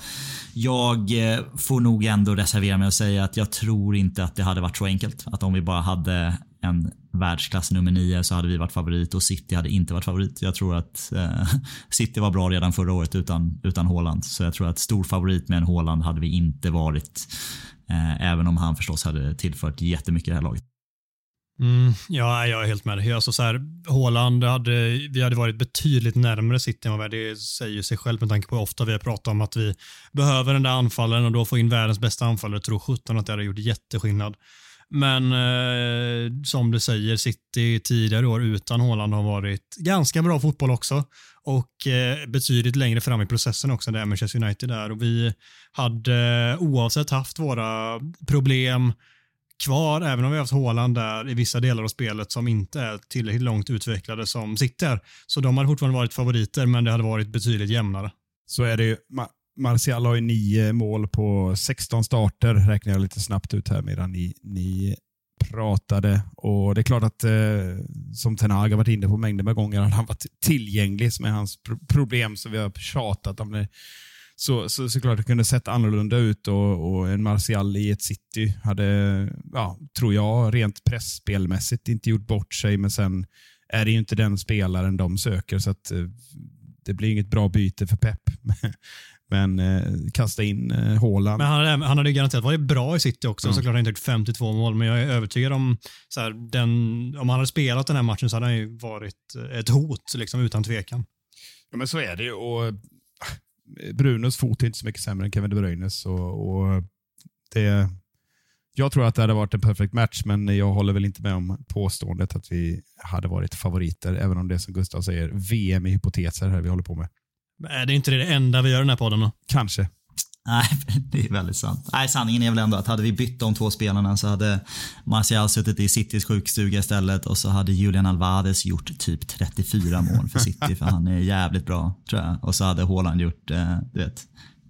jag eh, får nog ändå reservera mig och säga att jag tror inte att det hade varit så enkelt. Att om vi bara hade en världsklass nummer nio så hade vi varit favorit och City hade inte varit favorit. Jag tror att eh, (laughs) City var bra redan förra året utan, utan Haaland. Så jag tror att stor favorit med en Haaland hade vi inte varit. Eh, även om han förstås hade tillfört jättemycket i det här laget. Mm, ja, jag är helt med dig. Alltså så här, Håland hade, vi hade varit betydligt närmare City än vad det säger sig själv med tanke på hur ofta vi har pratat om att vi behöver den där anfallen och då få in världens bästa anfallare. Tror 17 att det hade gjort jätteskillnad. Men eh, som du säger, City tidigare år utan Håland har varit ganska bra fotboll också och eh, betydligt längre fram i processen också än Manchester United är. Och vi hade oavsett haft våra problem kvar, även om vi har haft Håland där i vissa delar av spelet som inte är tillräckligt långt utvecklade som sitter. Så de hade fortfarande varit favoriter, men det hade varit betydligt jämnare. Så är det ju. Martial har ju nio mål på 16 starter, räknar jag lite snabbt ut här medan ni, ni pratade. Och Det är klart att, eh, som Tenag har varit inne på mängder med gånger, han har varit tillgänglig som är hans problem som vi har tjatat om. Det så, så såklart det kunde sett annorlunda ut och, och en Martial i ett city hade, ja, tror jag, rent pressspelmässigt inte gjort bort sig, men sen är det ju inte den spelaren de söker, så att eh, det blir inget bra byte för Pep. (laughs) Men eh, kasta in eh, Haaland. Men han, han hade garanterat varit bra i City också. Mm. Såklart han inte gjort 52 mål, men jag är övertygad om så här, den, om han hade spelat den här matchen så hade han ju varit ett hot, liksom, utan tvekan. Ja, men så är det ju. Brunos fot är inte så mycket sämre än Kevin De Bruynes. Och, och det, jag tror att det hade varit en perfekt match, men jag håller väl inte med om påståendet att vi hade varit favoriter, även om det som Gustav säger, VM i hypoteser här vi håller på med. Men är det inte det enda vi gör i den här podden då? Kanske. Nej, (laughs) det är väldigt sant. Nej, sanningen är väl ändå att hade vi bytt de två spelarna så hade Martial suttit i Citys sjukstuga istället och så hade Julian Alvarez gjort typ 34 mål för City för han är jävligt bra tror jag. Och så hade Haaland gjort, eh, du vet,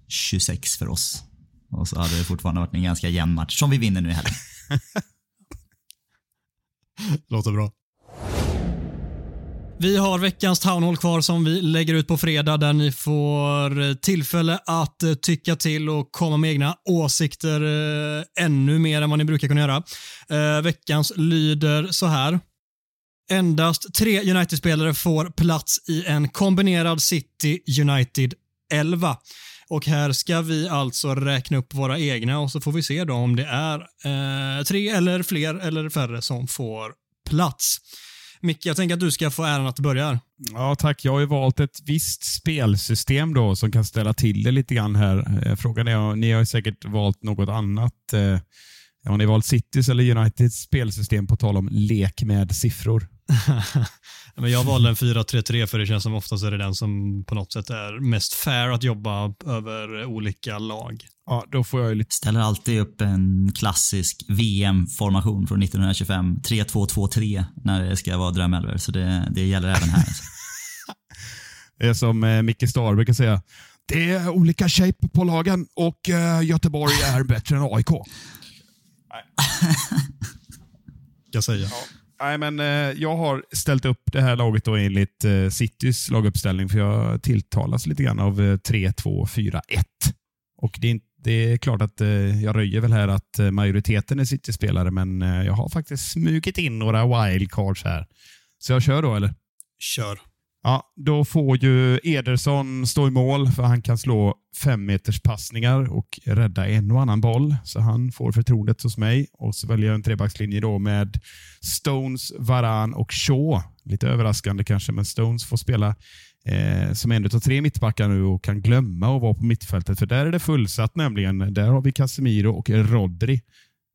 26 för oss. Och så hade det fortfarande varit en ganska jämn match som vi vinner nu i helgen. (laughs) Låter bra. Vi har veckans townhall kvar som vi lägger ut på fredag där ni får eh, tillfälle att eh, tycka till och komma med egna åsikter eh, ännu mer än vad ni brukar kunna göra. Veckans lyder så här. Endast tre United-spelare får plats i en kombinerad City United 11. Och här ska vi alltså räkna upp våra egna och så får vi se då om det är eh, tre eller fler eller färre som får plats. Micke, jag tänker att du ska få äran att börja. Ja, tack. Jag har ju valt ett visst spelsystem då som kan ställa till det lite grann här. Eh, frågan är, ni har säkert valt något annat. Eh, har ni valt Citys eller Uniteds spelsystem på tal om lek med siffror? (laughs) Men jag valde en 4-3-3 för det känns som oftast är det den som på något sätt är mest fair att jobba över olika lag. Ja, då får jag lite... Ställer alltid upp en klassisk VM-formation från 1925. 3-2-2-3 när det ska vara drömelver, så det, det gäller även här. (laughs) det är som eh, Micke Star brukar säga. Det är olika shape på lagen och eh, Göteborg är bättre än AIK. (laughs) jag säga. Ja. Nej, men, eh, jag har ställt upp det här laget då enligt eh, Citys laguppställning, för jag tilltalas lite grann av eh, 3, 2, 4, 1. Och det är, det är klart att eh, jag röjer väl här att eh, majoriteten är City-spelare, men eh, jag har faktiskt smugit in några wildcards här. Så jag kör då, eller? Kör. Ja, då får ju Ederson stå i mål för han kan slå fem meters passningar och rädda en och annan boll. Så han får förtroendet hos mig. Och så väljer jag en trebackslinje då med Stones, Varan och Shaw. Lite överraskande kanske, men Stones får spela eh, som en av tre mittbackar nu och kan glömma att vara på mittfältet. För där är det fullsatt nämligen. Där har vi Casemiro och Rodri.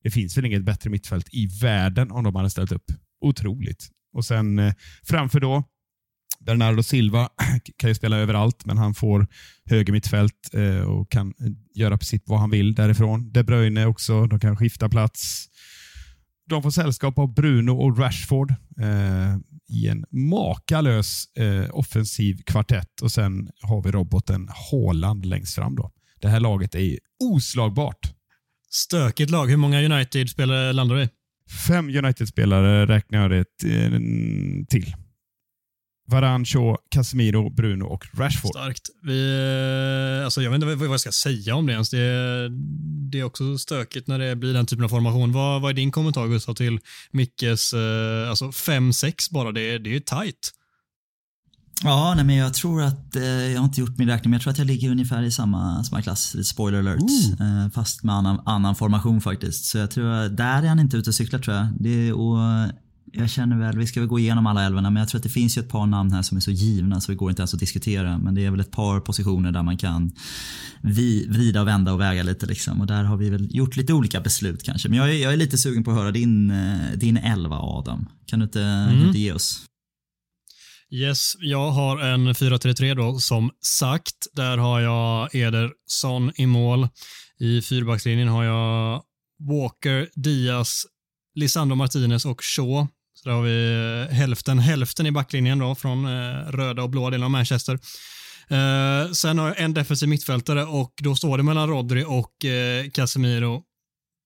Det finns väl inget bättre mittfält i världen om de hade ställt upp. Otroligt. Och sen eh, framför då Bernardo Silva (clears throat) kan ju spela överallt, men han får höger mittfält eh, och kan göra precis vad han vill därifrån. De Bruyne också, de kan skifta plats. De får sällskap av Bruno och Rashford eh, i en makalös eh, offensiv kvartett och sen har vi roboten Haaland längst fram. Då. Det här laget är oslagbart. Stökigt lag. Hur många United-spelare landar du i? Fem United-spelare räknar jag det till. Varan, Shaw, Casemiro, Bruno och Rashford. Starkt. Vi, eh, alltså jag vet inte vad jag ska säga om det ens. Det, det är också stökigt när det blir den typen av formation. Vad, vad är din kommentar Gustav till Mickes eh, alltså 5-6 bara? Det, det är tight. Ja, nej, men jag tror att, eh, jag har inte gjort min räkning, men jag tror att jag ligger ungefär i samma, samma klass. Spoiler alert. Eh, fast med annan, annan formation faktiskt. Så jag tror, där är han inte ute och cyklar tror jag. Det, och jag känner väl, vi ska väl gå igenom alla älvorna, men jag tror att det finns ju ett par namn här som är så givna så det går inte ens att diskutera. Men det är väl ett par positioner där man kan vi, vrida och vända och väga lite liksom. Och där har vi väl gjort lite olika beslut kanske. Men jag är, jag är lite sugen på att höra din, eh, din elva Adam. Kan du inte, mm. inte ge oss? Yes, jag har en 4-3-3 då som sagt. Där har jag Ederson i mål. I fyrbackslinjen har jag Walker, Diaz, Lisandro Martinez och Shaw. Så där har vi eh, hälften, hälften i backlinjen då från eh, röda och blåa delen av Manchester. Eh, sen har jag en defensiv mittfältare och då står det mellan Rodri och eh, Casemiro.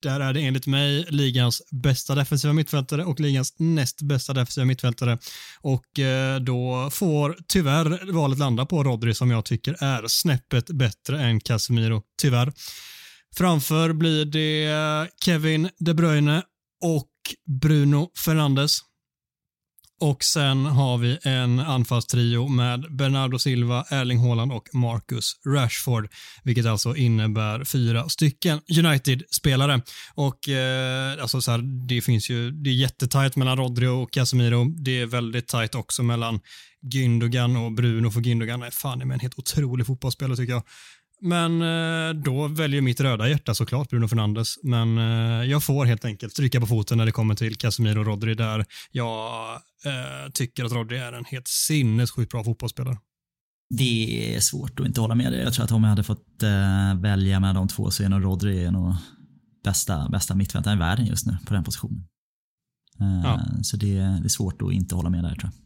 Där är det enligt mig ligans bästa defensiva mittfältare och ligans näst bästa defensiva mittfältare. Och eh, då får tyvärr valet landa på Rodri som jag tycker är snäppet bättre än Casemiro, tyvärr. Framför blir det eh, Kevin De Bruyne och Bruno Fernandes. Och sen har vi en anfallstrio med Bernardo Silva, Erling Haaland och Marcus Rashford, vilket alltså innebär fyra stycken United-spelare. Och eh, alltså så här, det finns ju, det är jättetajt mellan Rodri och Casemiro. Det är väldigt tajt också mellan Gündogan och Bruno, för Gündogan är fan med en helt otrolig fotbollsspelare tycker jag. Men eh, då väljer mitt röda hjärta såklart Bruno Fernandes. Men eh, jag får helt enkelt stryka på foten när det kommer till Casemiro och Rodri där jag eh, tycker att Rodri är en helt sinnessjukt bra fotbollsspelare. Det är svårt att inte hålla med dig. Jag tror att om jag hade fått välja med de två så är nog Rodri nog bästa, bästa mittfältaren i världen just nu på den positionen. Ja. Så det, det är svårt att inte hålla med där tror jag.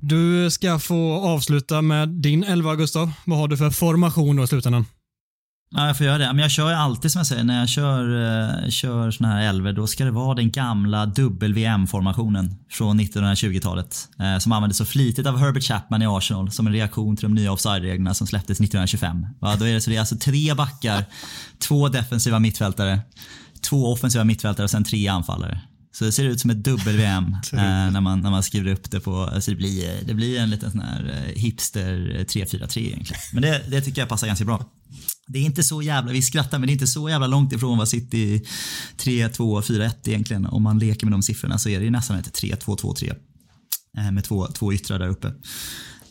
Du ska få avsluta med din 11, Gustav. Vad har du för formation då i slutändan? Ja, jag får göra det. Men jag kör alltid som jag säger, när jag kör, eh, kör såna här älvor, då ska det vara den gamla WM-formationen från 1920-talet. Eh, som användes så flitigt av Herbert Chapman i Arsenal som en reaktion till de nya offside-reglerna som släpptes 1925. Va, då är det, så det är alltså tre backar, två defensiva mittfältare, två offensiva mittfältare och sen tre anfallare. Så det ser ut som ett dubbel-VM (laughs) eh, när, man, när man skriver upp det på, alltså det, blir, det blir en liten sån här eh, hipster 3-4-3 egentligen. Men det, det tycker jag passar ganska bra. Det är inte så jävla, vi skrattar men det är inte så jävla långt ifrån vad City 3-2-4-1 egentligen. Om man leker med de siffrorna så är det ju nästan ett 3-2-2-3. Eh, med två, två yttrar där uppe.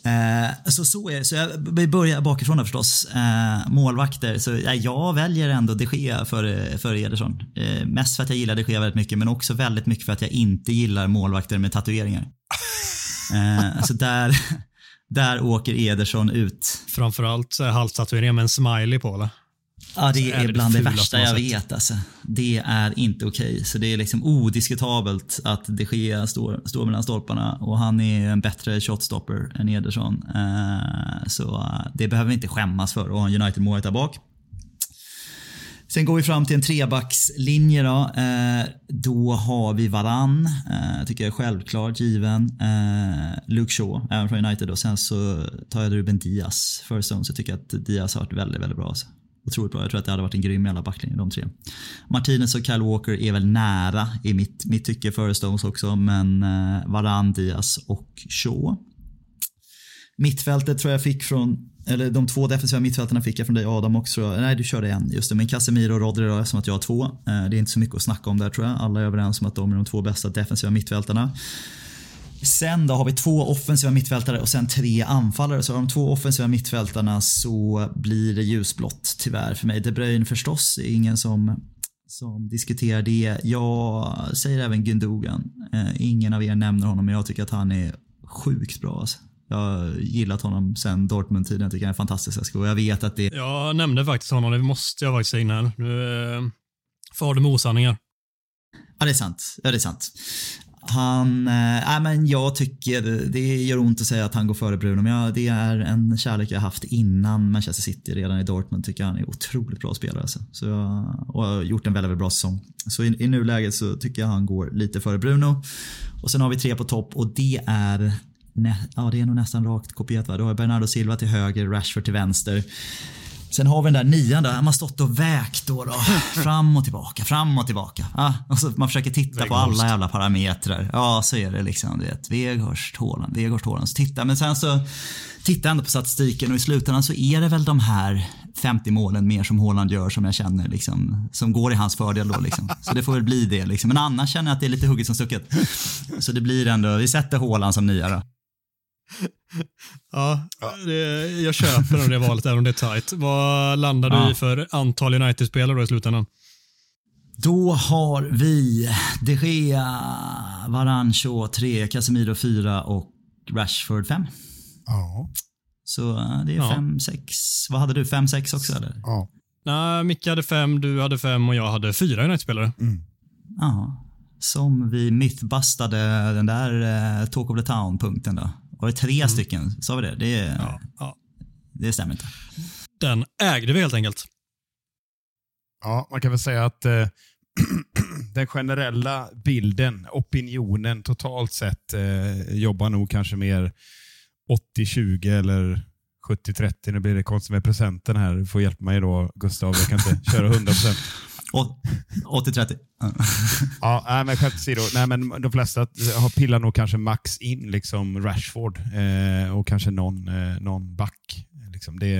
Eh, så så är Så jag börjar bakifrån förstås. Eh, målvakter. Så ja, jag väljer ändå de Gea före, före Ederson. Eh, mest för att jag gillar de Gea väldigt mycket men också väldigt mycket för att jag inte gillar målvakter med tatueringar. (laughs) Eh, så där, där åker Ederson ut. Framförallt halstatueringar med en smiley på eller? Ja, det är, är bland det, det värsta jag vet. Alltså. Det är inte okej. Okay. Så det är liksom odiskutabelt att de Gea står, står mellan stolparna och han är en bättre shotstopper än Ederson. Uh, så uh, det behöver vi inte skämmas för att ha en United-målvakt där bak. Sen går vi fram till en trebackslinje då. Eh, då har vi Varann, tycker jag är självklart given. Luke Shaw, även från United. Och sen så tar jag Ruben Diaz first zone, så jag tycker att Diaz har varit väldigt, väldigt bra. Alltså otroligt bra. Jag tror att det hade varit en grym jävla backlinje de tre. Martinez och Kyle Walker är väl nära i mitt, mitt tycke före Stones också, men eh, Varan, Diaz och Shaw. Mittfältet tror jag fick från, eller de två defensiva mittfältarna fick jag från dig Adam också. Nej, du körde en. Just det, men Casemiro och Rodri då, eftersom att jag har två. Eh, det är inte så mycket att snacka om där tror jag. Alla är överens om att de är de två bästa defensiva mittfältarna. Sen då har vi två offensiva mittfältare och sen tre anfallare. Så av de två offensiva mittfältarna så blir det ljusblått tyvärr för mig. De Bruyne förstås, är ingen som, som diskuterar det. Jag säger även Gündogan. Eh, ingen av er nämner honom men jag tycker att han är sjukt bra alltså. Jag har gillat honom sen Dortmund-tiden. Jag tycker han är fantastisk. Jag vet att det... Jag nämnde faktiskt honom, det måste jag faktiskt säga in här. Nu eh, far du med osanningar. Ja, det är sant. Ja, det är sant. Han, äh, men jag tycker det gör ont att säga att han går före Bruno, men jag, det är en kärlek jag haft innan Manchester City, redan i Dortmund. tycker jag han är otroligt bra spelare. Alltså. Så jag, och har gjort en väldigt, väldigt bra säsong. Så i, i nuläget så tycker jag han går lite före Bruno. Och sen har vi tre på topp och det är ja, det är nog nästan rakt kopierat. Va? Du har Bernardo Silva till höger, Rashford till vänster. Sen har vi den där nian där, han har stått och vägt då, då. (laughs) Fram och tillbaka, fram och tillbaka. Ja, och så man försöker titta Weghorst. på alla jävla parametrar. Ja, så är det liksom. Du vet, Weghorst, Haaland, Weghorst, Haaland. Så titta, men sen så tittar jag ändå på statistiken och i slutändan så är det väl de här 50 målen mer som Haaland gör som jag känner liksom, som går i hans fördel då liksom. Så det får väl bli det liksom. Men annars känner jag att det är lite hugget som stucket. Så det blir ändå, vi sätter Haaland som nia då. Ja, det, jag köper det valet även om det är tight. Vad landar ja. du i för antal United-spelare då i slutändan? Då har vi De Gea, Varancho 3, Casemiro 4 och Rashford 5. Ja. Så det är 5, ja. 6. Vad hade du? 5, 6 också eller? Ja. Nej, Micke hade 5, du hade 5 och jag hade 4 United-spelare. Mm. Ja. Som vi mythbustade den där uh, Talk of the Town-punkten då. Var det tre mm. stycken? Sa vi det? Det, ja, ja. det stämmer inte. Den ägde vi helt enkelt. Ja, man kan väl säga att eh, (clears throat) den generella bilden, opinionen totalt sett eh, jobbar nog kanske mer 80-20 eller 70-30. Nu blir det konstigt med presenten här. Du får hjälpa mig då Gustav. Jag kan inte köra 100%. (laughs) 80-30. (laughs) ja, nej, men skämt åsido. Nej, men de flesta har pillar nog kanske max in liksom Rashford eh, och kanske någon, eh, någon back. Liksom. Det,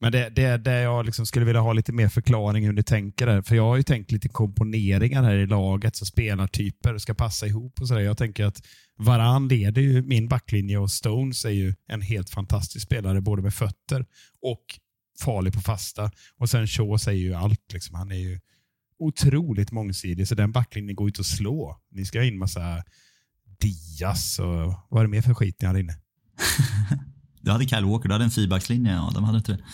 men det, det, det jag liksom skulle vilja ha lite mer förklaring hur ni tänker där. För jag har ju tänkt lite komponeringar här i laget, så spelartyper ska passa ihop och sådär. Jag tänker att Varan leder ju min backlinje och Stones är ju en helt fantastisk spelare både med fötter och farlig på fasta. Och sen Shaw säger ju allt. Liksom. Han är ju otroligt mångsidig, så den backlinjen går ut att slå. Ni ska ha in massa Diaz och vad är det mer för skit ni hade inne? (laughs) du hade Kyle Walker, du hade en fyrbackslinje. Ja, de hade inte det.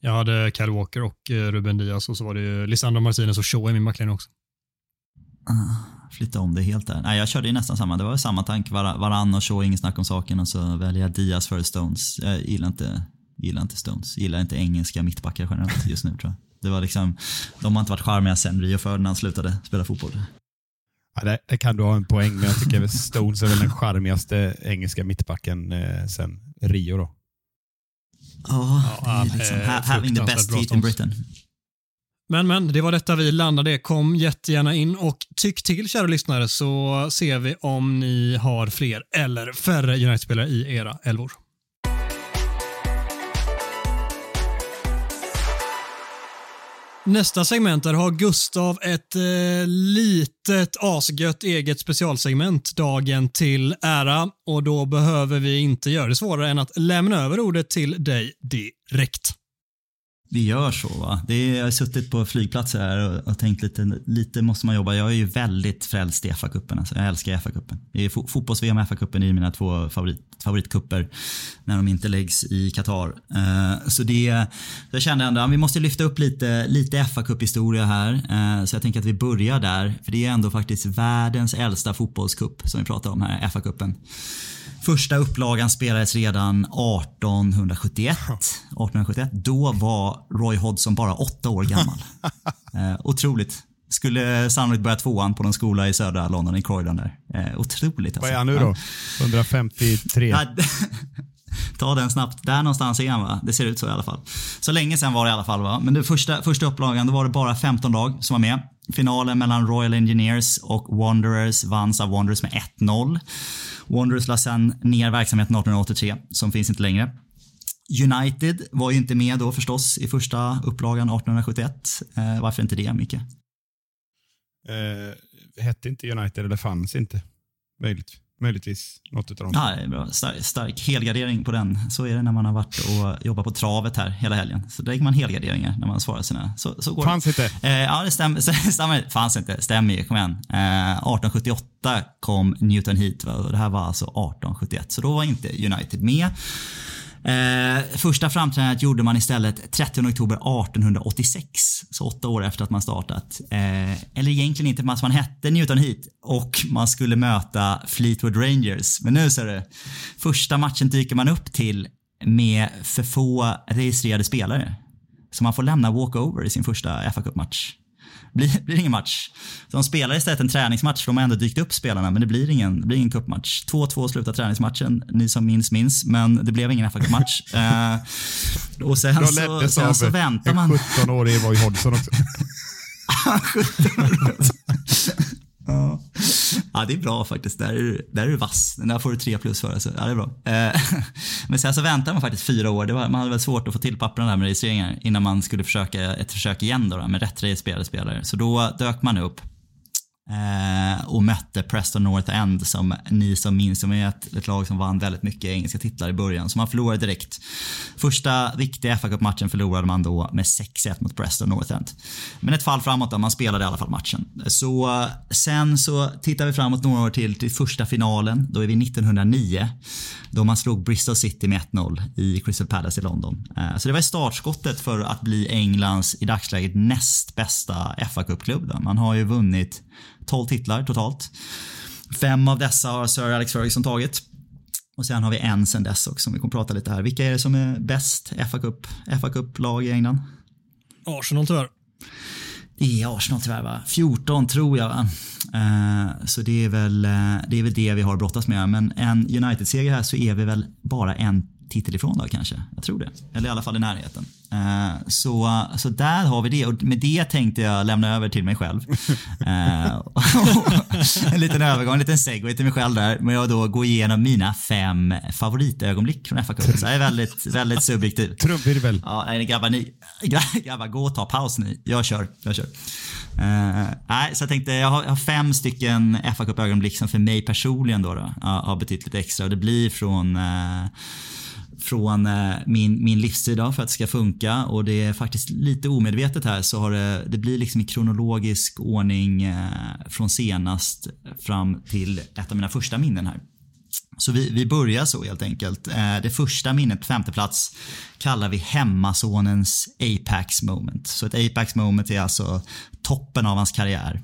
Jag hade Kyle Walker och eh, Ruben Diaz och så var det Lisandro Martinez och Shaw i min backlinje också. Uh, flytta om det helt där. Nej, jag körde ju nästan samma. Det var samma tank. Varann och Shaw, inget snack om saken. Och så väljer jag Diaz före Stones. Jag gillar inte Gillar inte Stones. Gillar inte engelska mittbackar generellt just nu tror jag. Det var liksom, de har inte varit charmiga sen Rio Ferdinand slutade spela fotboll. Ja, det, det, kan du ha en poäng med. Jag tycker Stones är väl den charmigaste engelska mittbacken eh, sen Rio då. Oh, ja, det är liksom ha, having the best teeth in Britain. Men, men, det var detta vi landade. Kom jättegärna in och tyck till kära lyssnare så ser vi om ni har fler eller färre United-spelare i era elvor. Nästa segment där har Gustav ett eh, litet asgött eget specialsegment dagen till ära och då behöver vi inte göra det svårare än att lämna över ordet till dig direkt. Vi gör så va. Det är, jag har suttit på flygplatser här och, och, tänkt lite, lite måste man jobba. Jag är ju väldigt frälst i FA-cupen. Alltså. Jag älskar FA-cupen. Fotbolls-VM och FA-cupen är mina två favorit, favoritkupper när de inte läggs i Qatar. Uh, så det, jag kände ändå att vi måste lyfta upp lite, lite FA-cup historia här. Uh, så jag tänker att vi börjar där. För det är ändå faktiskt världens äldsta fotbollscup som vi pratar om här, FA-cupen. Första upplagan spelades redan 1871. 1871. Då var Roy Hodgson bara åtta år gammal. (laughs) eh, otroligt. Skulle sannolikt börja tvåan på någon skola i södra London, i Croydon där. Eh, otroligt alltså. Vad är han nu då? 153? (laughs) Ta den snabbt. Där någonstans är han va? Det ser ut så i alla fall. Så länge sedan var det i alla fall va. Men det första, första upplagan, då var det bara 15 lag som var med. Finalen mellan Royal Engineers och Wanderers vanns av Wanderers med 1-0. Wanderers la sen ner verksamheten 1883, som finns inte längre. United var ju inte med då förstås i första upplagan 1871. Eh, varför inte det, Micke? Eh, hette inte United eller fanns inte? Möjligt möjligtvis. Något utav dem. Ja, det är bra. Stark, stark helgardering på den. Så är det när man har varit och jobbat på travet här hela helgen. Så lägger man helgarderingar när man svarar sina. Så, så går Fanns det. inte. Eh, ja, det stämmer. (laughs) stämmer. Fanns inte. Stämmer ju. Kom igen. Eh, 1878 kom Newton hit va? och det här var alltså 1871. Så då var inte United med. Eh, första framträdandet gjorde man istället 30 oktober 1886, så åtta år efter att man startat. Eh, eller egentligen inte, fast man hette Newton Heat och man skulle möta Fleetwood Rangers. Men nu ser du, första matchen dyker man upp till med för få registrerade spelare. Så man får lämna walkover i sin första fa Cup-match. Blir, blir ingen match. Så de spelar istället en träningsmatch för de har ändå dykt upp spelarna men det blir ingen, det blir ingen cupmatch. 2-2 slutar träningsmatchen. Ni som minns minns men det blev ingen fa match (laughs) eh, Och sen, så, sen så väntar man. en 17-årig Roy Hodgson också. (laughs) (laughs) Ja. ja, det är bra faktiskt. Där är, du, där är du vass. Där får du tre plus för. Alltså. Ja, det är bra. Eh, (laughs) Men sen så väntar man faktiskt fyra år. Det var, man hade väl svårt att få till papperna där med registreringar innan man skulle försöka ett försök igen då, då med rätt registrerade spelare. Så då dök man upp eh, och mötte Preston North End som ni som minns, som är ett, ett lag som vann väldigt mycket engelska titlar i början. Så man förlorade direkt. Första riktiga fa Cup-matchen förlorade man då med 6-1 mot Preston North End. Men ett fall framåt då, man spelade i alla fall matchen. Så sen så tittar vi framåt några år till, till första finalen. Då är vi 1909. Då man slog Bristol City med 1-0 i Crystal Palace i London. Eh, Så det var startskottet för att bli Englands i dagsläget näst bästa fa Cup-klubb. Man har ju vunnit 12 titlar totalt. Fem av dessa har Sir Alex Ferguson tagit. Och sen har vi en sen dess också som vi kommer prata lite här. Vilka är det som är bäst fa Cup, FA Cup-lag i England? Arsenal tyvärr. Det är Arsenal tyvärr va? 14 tror jag va? Eh, så det är, väl, eh, det är väl det vi har att brottas med. Men en United-seger här så är vi väl bara en titel ifrån då kanske. Jag tror det. Eller i alla fall i närheten. Eh, så, så där har vi det och med det tänkte jag lämna över till mig själv. (laughs) Eh, (laughs) en liten övergång, en liten segway till mig själv där. Men jag då går igenom mina fem favoritögonblick från FA Cup. Så jag är väldigt, väldigt subjektiv. Trumvirvel. Ja, nej, grabbar, ni, grabbar, gå och ta paus ni. Jag kör. Jag kör. Uh, nej, så jag tänkte, jag har, jag har fem stycken fa Cup-ögonblick som för mig personligen då, då har betytt lite extra. Och det blir från uh, från eh, min, min livstid då, för att det ska funka och det är faktiskt lite omedvetet här så har det, det blir liksom i kronologisk ordning eh, från senast fram till ett av mina första minnen här. Så vi, vi börjar så helt enkelt. Eh, det första minnet femte plats kallar vi hemmasonens Apex moment. Så ett Apex moment är alltså toppen av hans karriär.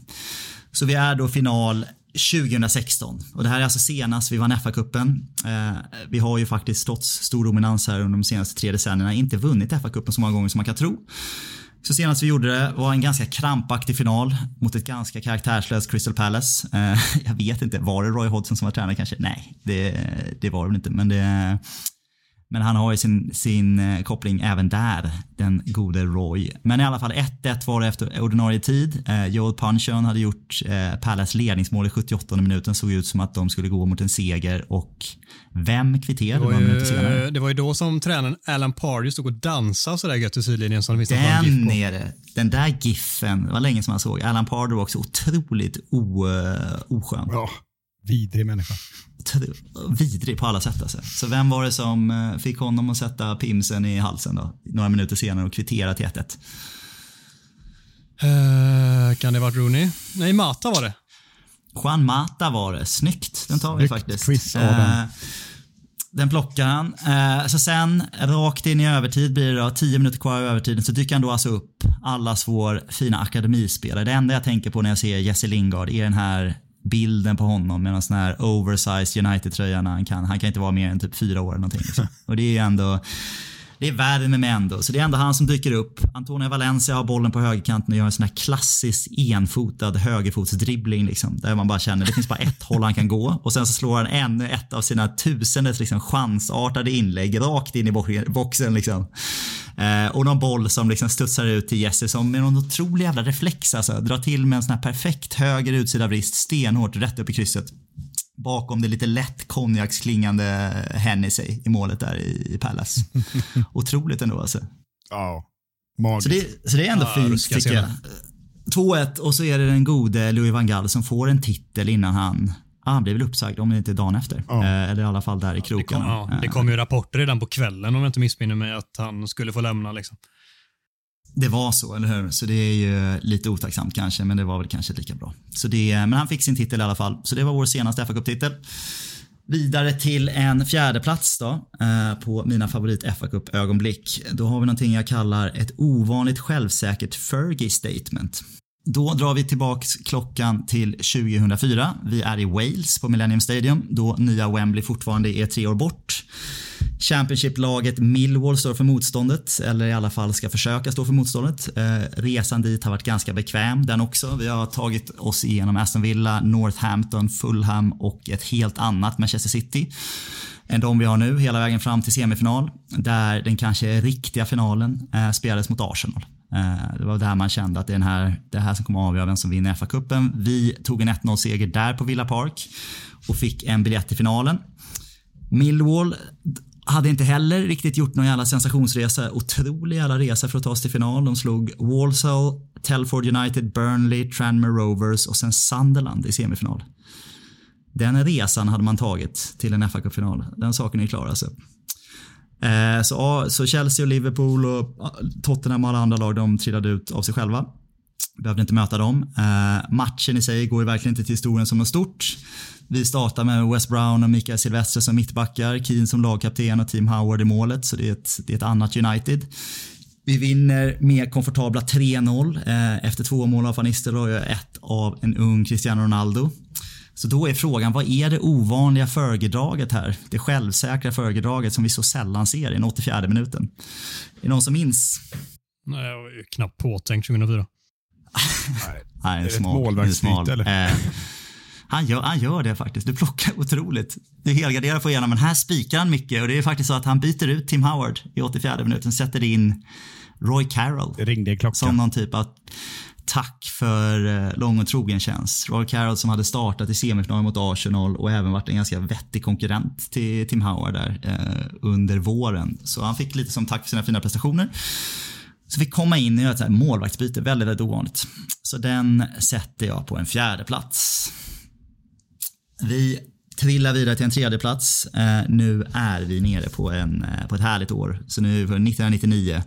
Så vi är då final 2016 och det här är alltså senast vi vann FA-cupen. Eh, vi har ju faktiskt trots stor dominans här under de senaste tre decennierna inte vunnit FA-cupen så många gånger som man kan tro. Så senast vi gjorde det var en ganska krampaktig final mot ett ganska karaktärslöst Crystal Palace. Eh, (laughs) jag vet inte, var det Roy Hodgson som var tränare kanske? Nej, det, det var det väl inte. Men, det, men han har ju sin, sin eh, koppling även där, den gode Roy. Men i alla fall 1-1 var det efter ordinarie tid. Eh, Joel Punchon hade gjort eh, Palace ledningsmål i 78 minuten. Såg ut som att de skulle gå mot en seger och vem kvitterade Det var, några minuter senare? ju, det var ju då som tränaren Alan Pardew stod och dansade sådär gött i sidlinjen som det finns Den är det. Den där giffen, det var länge som man såg. Alan Pardew var också otroligt o, oskön. Ja, vidrig människa. Vidrig på alla sätt alltså. Så vem var det som eh, fick honom att sätta pimsen i halsen då? Några minuter senare och kvittera till 1-1. på. Eh, kan det varit Rooney? Nej, Mata var det. Juan Mata var det. Snyggt. Den tar vi Snyggt faktiskt. quiz, Adam. Eh, den plockar han. Eh, så sen rakt in i övertid blir det då. 10 minuter kvar i övertiden så dyker han då alltså upp. Allas vår fina akademispelare. Det enda jag tänker på när jag ser Jesse Lingard är den här bilden på honom med någon sån här oversized United-tröja när han kan. Han kan inte vara mer än typ fyra år eller någonting. Liksom. (laughs) Och det är ändå det är värre med ändå. Så det är ändå han som dyker upp. Antonio Valencia har bollen på högerkanten och gör en sån här klassisk enfotad högerfotsdribbling. Liksom, där man bara känner det finns bara ett håll han kan gå. Och sen så slår han ännu ett av sina tusendes liksom, chansartade inlägg rakt in i boxen. Liksom. Eh, och någon boll som liksom studsar ut till Jesse som med någon otrolig jävla reflex alltså, drar till med en sån här perfekt höger utsida vrist stenhårt rätt upp i krysset bakom det lite lätt konjaksklingande Hennessy i målet där i, Palace. (laughs) Otroligt ändå alltså. Ja, Så magiskt. det, så det är ändå Ja, fint tycker jag. 2-1 och så är det den gode Louis van Gaal som får en titel innan han han blev väl uppsagd om det inte dagen efter. Ja. Eh, eller i alla fall där i Det kom, ja, det Eh, kom ju rapporter redan på kvällen om jag inte missminner mig att han skulle få lämna. Liksom. Det var så, eller hur? Så det är ju lite otacksamt kanske, men det var väl kanske lika bra. Så det, eh, men han fick sin titel i alla fall. Så det var vår senaste fa Cup-titel. Vidare till en fjärde plats då, eh, på mina favorit fa Cup-ögonblick. Då har vi någonting jag kallar ett ovanligt självsäkert Fergie-statement. Då drar vi tillbaks klockan till 2004. Vi är i Wales på Millennium Stadium då nya Wembley fortfarande är tre år bort. Championship-laget Millwall står för motståndet, eller i alla fall ska försöka stå för motståndet. Eh, resan dit har varit ganska bekväm den också. Vi har tagit oss igenom Aston Villa, Northampton, Fulham och ett helt annat Manchester City än de vi har nu hela vägen fram till semifinal. Där den kanske riktiga finalen eh, spelades mot Arsenal. Eh, det var där man kände att det är den här, det här som kommer att avgöra vem som vinner FA-cupen. Vi tog en 1-0-seger där på Villa Park och fick en biljett till finalen. Millwall hade inte heller riktigt gjort någon jävla sensationsresa. Otrolig jävla resa för att ta sig till final. De slog Walsall, Telford United, Burnley, Tranmere Rovers och sen Sunderland i semifinal. Den resan hade man tagit till en FA-cupfinal, Den saken är ju klar alltså. Eh, så, ja, så Chelsea och Liverpool och Tottenham och alla andra lag de trillade ut av sig själva. Behövde inte möta dem. Eh, matchen i sig går ju verkligen inte till historien som något stort. Vi startar med West Brown och Mikael Silvestre som mittbackar, Keane som lagkapten och Team Howard i målet. Så det är ett, det är ett annat United. Vi vinner med komfortabla 3-0 eh, efter två mål av Van Nistelrooy och ett av en ung Cristiano Ronaldo. Så då är frågan, vad är det ovanliga Fergie-draget här? Det självsäkra Fergie-draget som vi så sällan ser i den 84 minuten. Är det någon som minns? Nej, jag var ju knappt påtänkt 2004. (laughs) Nej, en det ett smal, en målvaktsbyte, smal. eller? Eh, han, gör, han gör det faktiskt. Du plockar (laughs) otroligt. Du helgarderar på igenom, men här spikar han mycket och det är faktiskt så att han byter ut Tim Howard i 84 minuten, sätter in Roy Carroll Det ringde en klocka. som någon typ av tack för eh, lång och trogen tjänst. Roy Carroll som hade startat i semifinalen mot Arsenal och även varit en ganska vettig konkurrent till Tim Howard där eh, under våren. Så han fick lite som tack för sina fina prestationer. Så fick komma in och göra ett här målvaktsbyte, väldigt, väldigt ovanligt. Så den sätter jag på en fjärde plats. Vi trillar vidare till en tredje plats. Eh, nu är vi nere på, en, eh, på ett härligt år. Så nu är vi på 1999.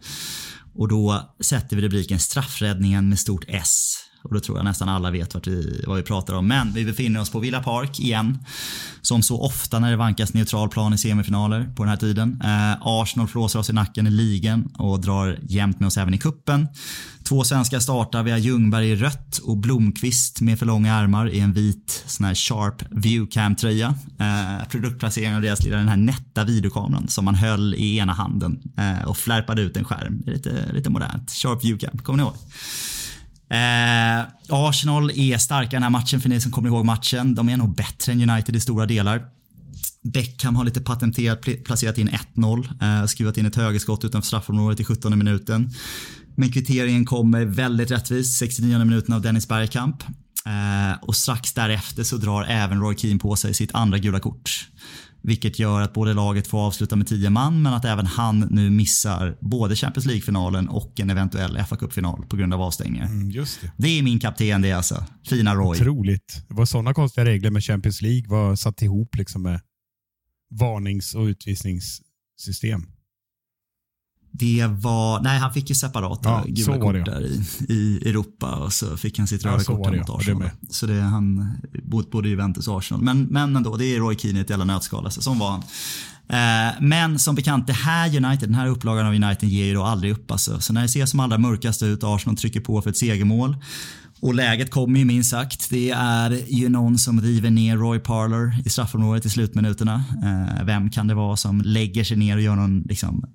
Och då sätter vi rubriken straffräddningen med stort S. Och då tror jag nästan alla vet vart vi, vad vi pratar om. Men vi befinner oss på Villa Park igen. Som så ofta när det vankas neutral plan i semifinaler på den här tiden. Eh, Arsenal flåsar oss i nacken i ligan och drar jämnt med oss även i kuppen. Två svenskar startar. Vi har Ljungberg i rött och Blomqvist med för långa armar i en vit sån här sharp viewcam-tröja. Eh, produktplaceringen av deras lilla den här nätta videokameran som man höll i ena handen eh, och flärpade ut en skärm. Det är lite, lite modernt. Sharp viewcam, kommer ni ihåg? Eh, Arsenal är starka i den här matchen för ni som kommer ihåg matchen. De är nog bättre än United i stora delar. Beckham har lite patenterat placerat in 1-0, eh, skruvat in ett högerskott utanför straffområdet i 17 minuten. Men kvitteringen kommer väldigt rättvist, 69 minuten av Dennis Bergkamp. Eh, och strax därefter så drar även Roy Keane på sig sitt andra gula kort. Vilket gör att både laget får avsluta med 10 man men att även han nu missar både Champions League-finalen och en eventuell fa Cup-final på grund av avstängningar. Mm, just det. Det är min kapten det alltså. Fina Roy. Otroligt. Det var sådana konstiga regler med Champions League var satt ihop liksom med varnings och utvisningssystem. Det var, nej han fick ju separata Ja, så gula kort det, ja. där i, i Europa och så fick han sitt Ja, röda så kort mot ja. Arsenal. det Så det är han, både- både Juventus och Arsenal. Men, men ändå, det är Roy Keane i ett jävla nötskal. Alltså, som var han. Eh, men som bekant, det här United, den här upplagan av United ger ju då aldrig upp. Alltså. Så när det ser som allra mörkast ut, Arsenal trycker på för ett segermål. Och läget kommer ju minst sagt. Det är ju någon som river ner Roy Parler i straffområdet i slutminuterna. Eh, vem kan det vara som lägger sig ner och gör någon liksom,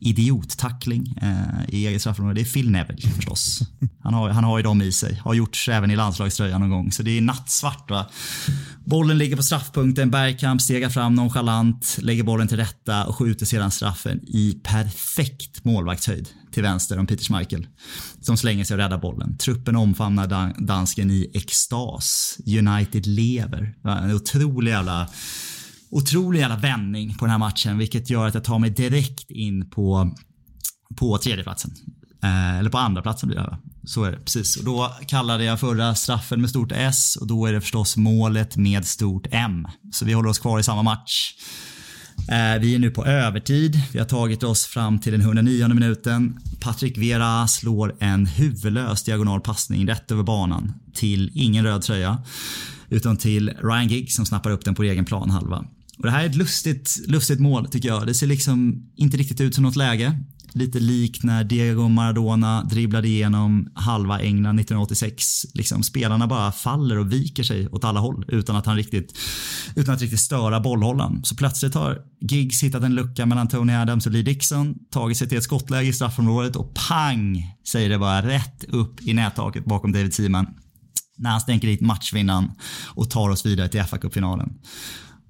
idiottackling eh, i eget straffområde? Det är Phil Neville förstås. Han har, han har ju dem i sig. Har gjorts även i landslagströjan någon gång. Så det är nattsvart. Va? Bollen ligger på straffpunkten. Bergkamp stegar fram nonchalant, lägger bollen till rätta och skjuter sedan straffen i perfekt målvaktshöjd till vänster om Peter Schmeichel. Som slänger sig och räddar bollen. Truppen omfamnar dan- dansken i extas. United lever. Va? En otrolig jävla otrolig jävla vändning på den här matchen vilket gör att jag tar mig direkt in på, på tredjeplatsen. Eh, eller på andra platsen blir det va? Så är det, precis. Och då kallade jag förra straffen med stort S och då är det förstås målet med stort M. Så vi håller oss kvar i samma match. Eh, vi är nu på övertid. Vi har tagit oss fram till den 109 minuten. Patrik Vera slår en huvudlös diagonal passning rätt över banan till ingen röd tröja. Utan till Ryan Giggs som snappar upp den på egen planhalva. Och det här är ett lustigt, lustigt mål tycker jag. Det ser liksom inte riktigt ut som något läge. Lite likt när Diego Maradona dribblade igenom halva England 1986. Liksom, spelarna bara faller och viker sig åt alla håll utan att han riktigt, utan att riktigt störa bollhållaren. Så plötsligt har Giggs hittat en lucka mellan Tony Adams och Lee Dixon, tagit sig till ett skottläge i straffområdet och pang säger det bara rätt upp i nättaket bakom David Seaman när han stänker dit matchvinnaren och tar oss vidare till FA-cupfinalen.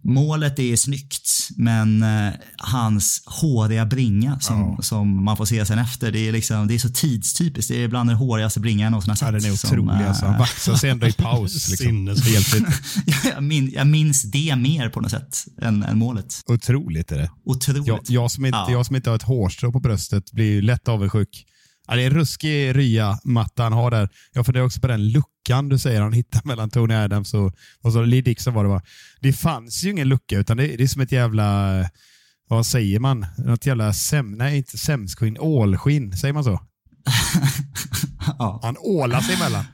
Målet är snyggt, men eh, hans håriga bringa som, Ja. som man får se sen efter, det är, liksom, det är så tidstypiskt. Det är bland den hårigaste bringan jag någonsin har sett. Ja, den är som, otrolig. eh, Alltså. Han vaxar sig ändå i (laughs) paus. Liksom. (laughs) Jag, min, jag minns det mer på något sätt än, än målet. Otroligt är det. Otroligt. Jag, jag, som inte, Ja. jag som inte har ett hårstrå på bröstet blir ju lätt avundsjuk. Ja, det är en ruskig rya-matta han har där. Jag funderar också på den luckan du säger han hittar (laughs) mellan Tony Adams och, och så Lee Dixon var det va. Det fanns ju ingen lucka utan det, det är som ett jävla, vad säger man? Något jävla säm, nej inte sämskskinn, ålskinn, säger man så? (laughs) Ja. Han ålar sig emellan.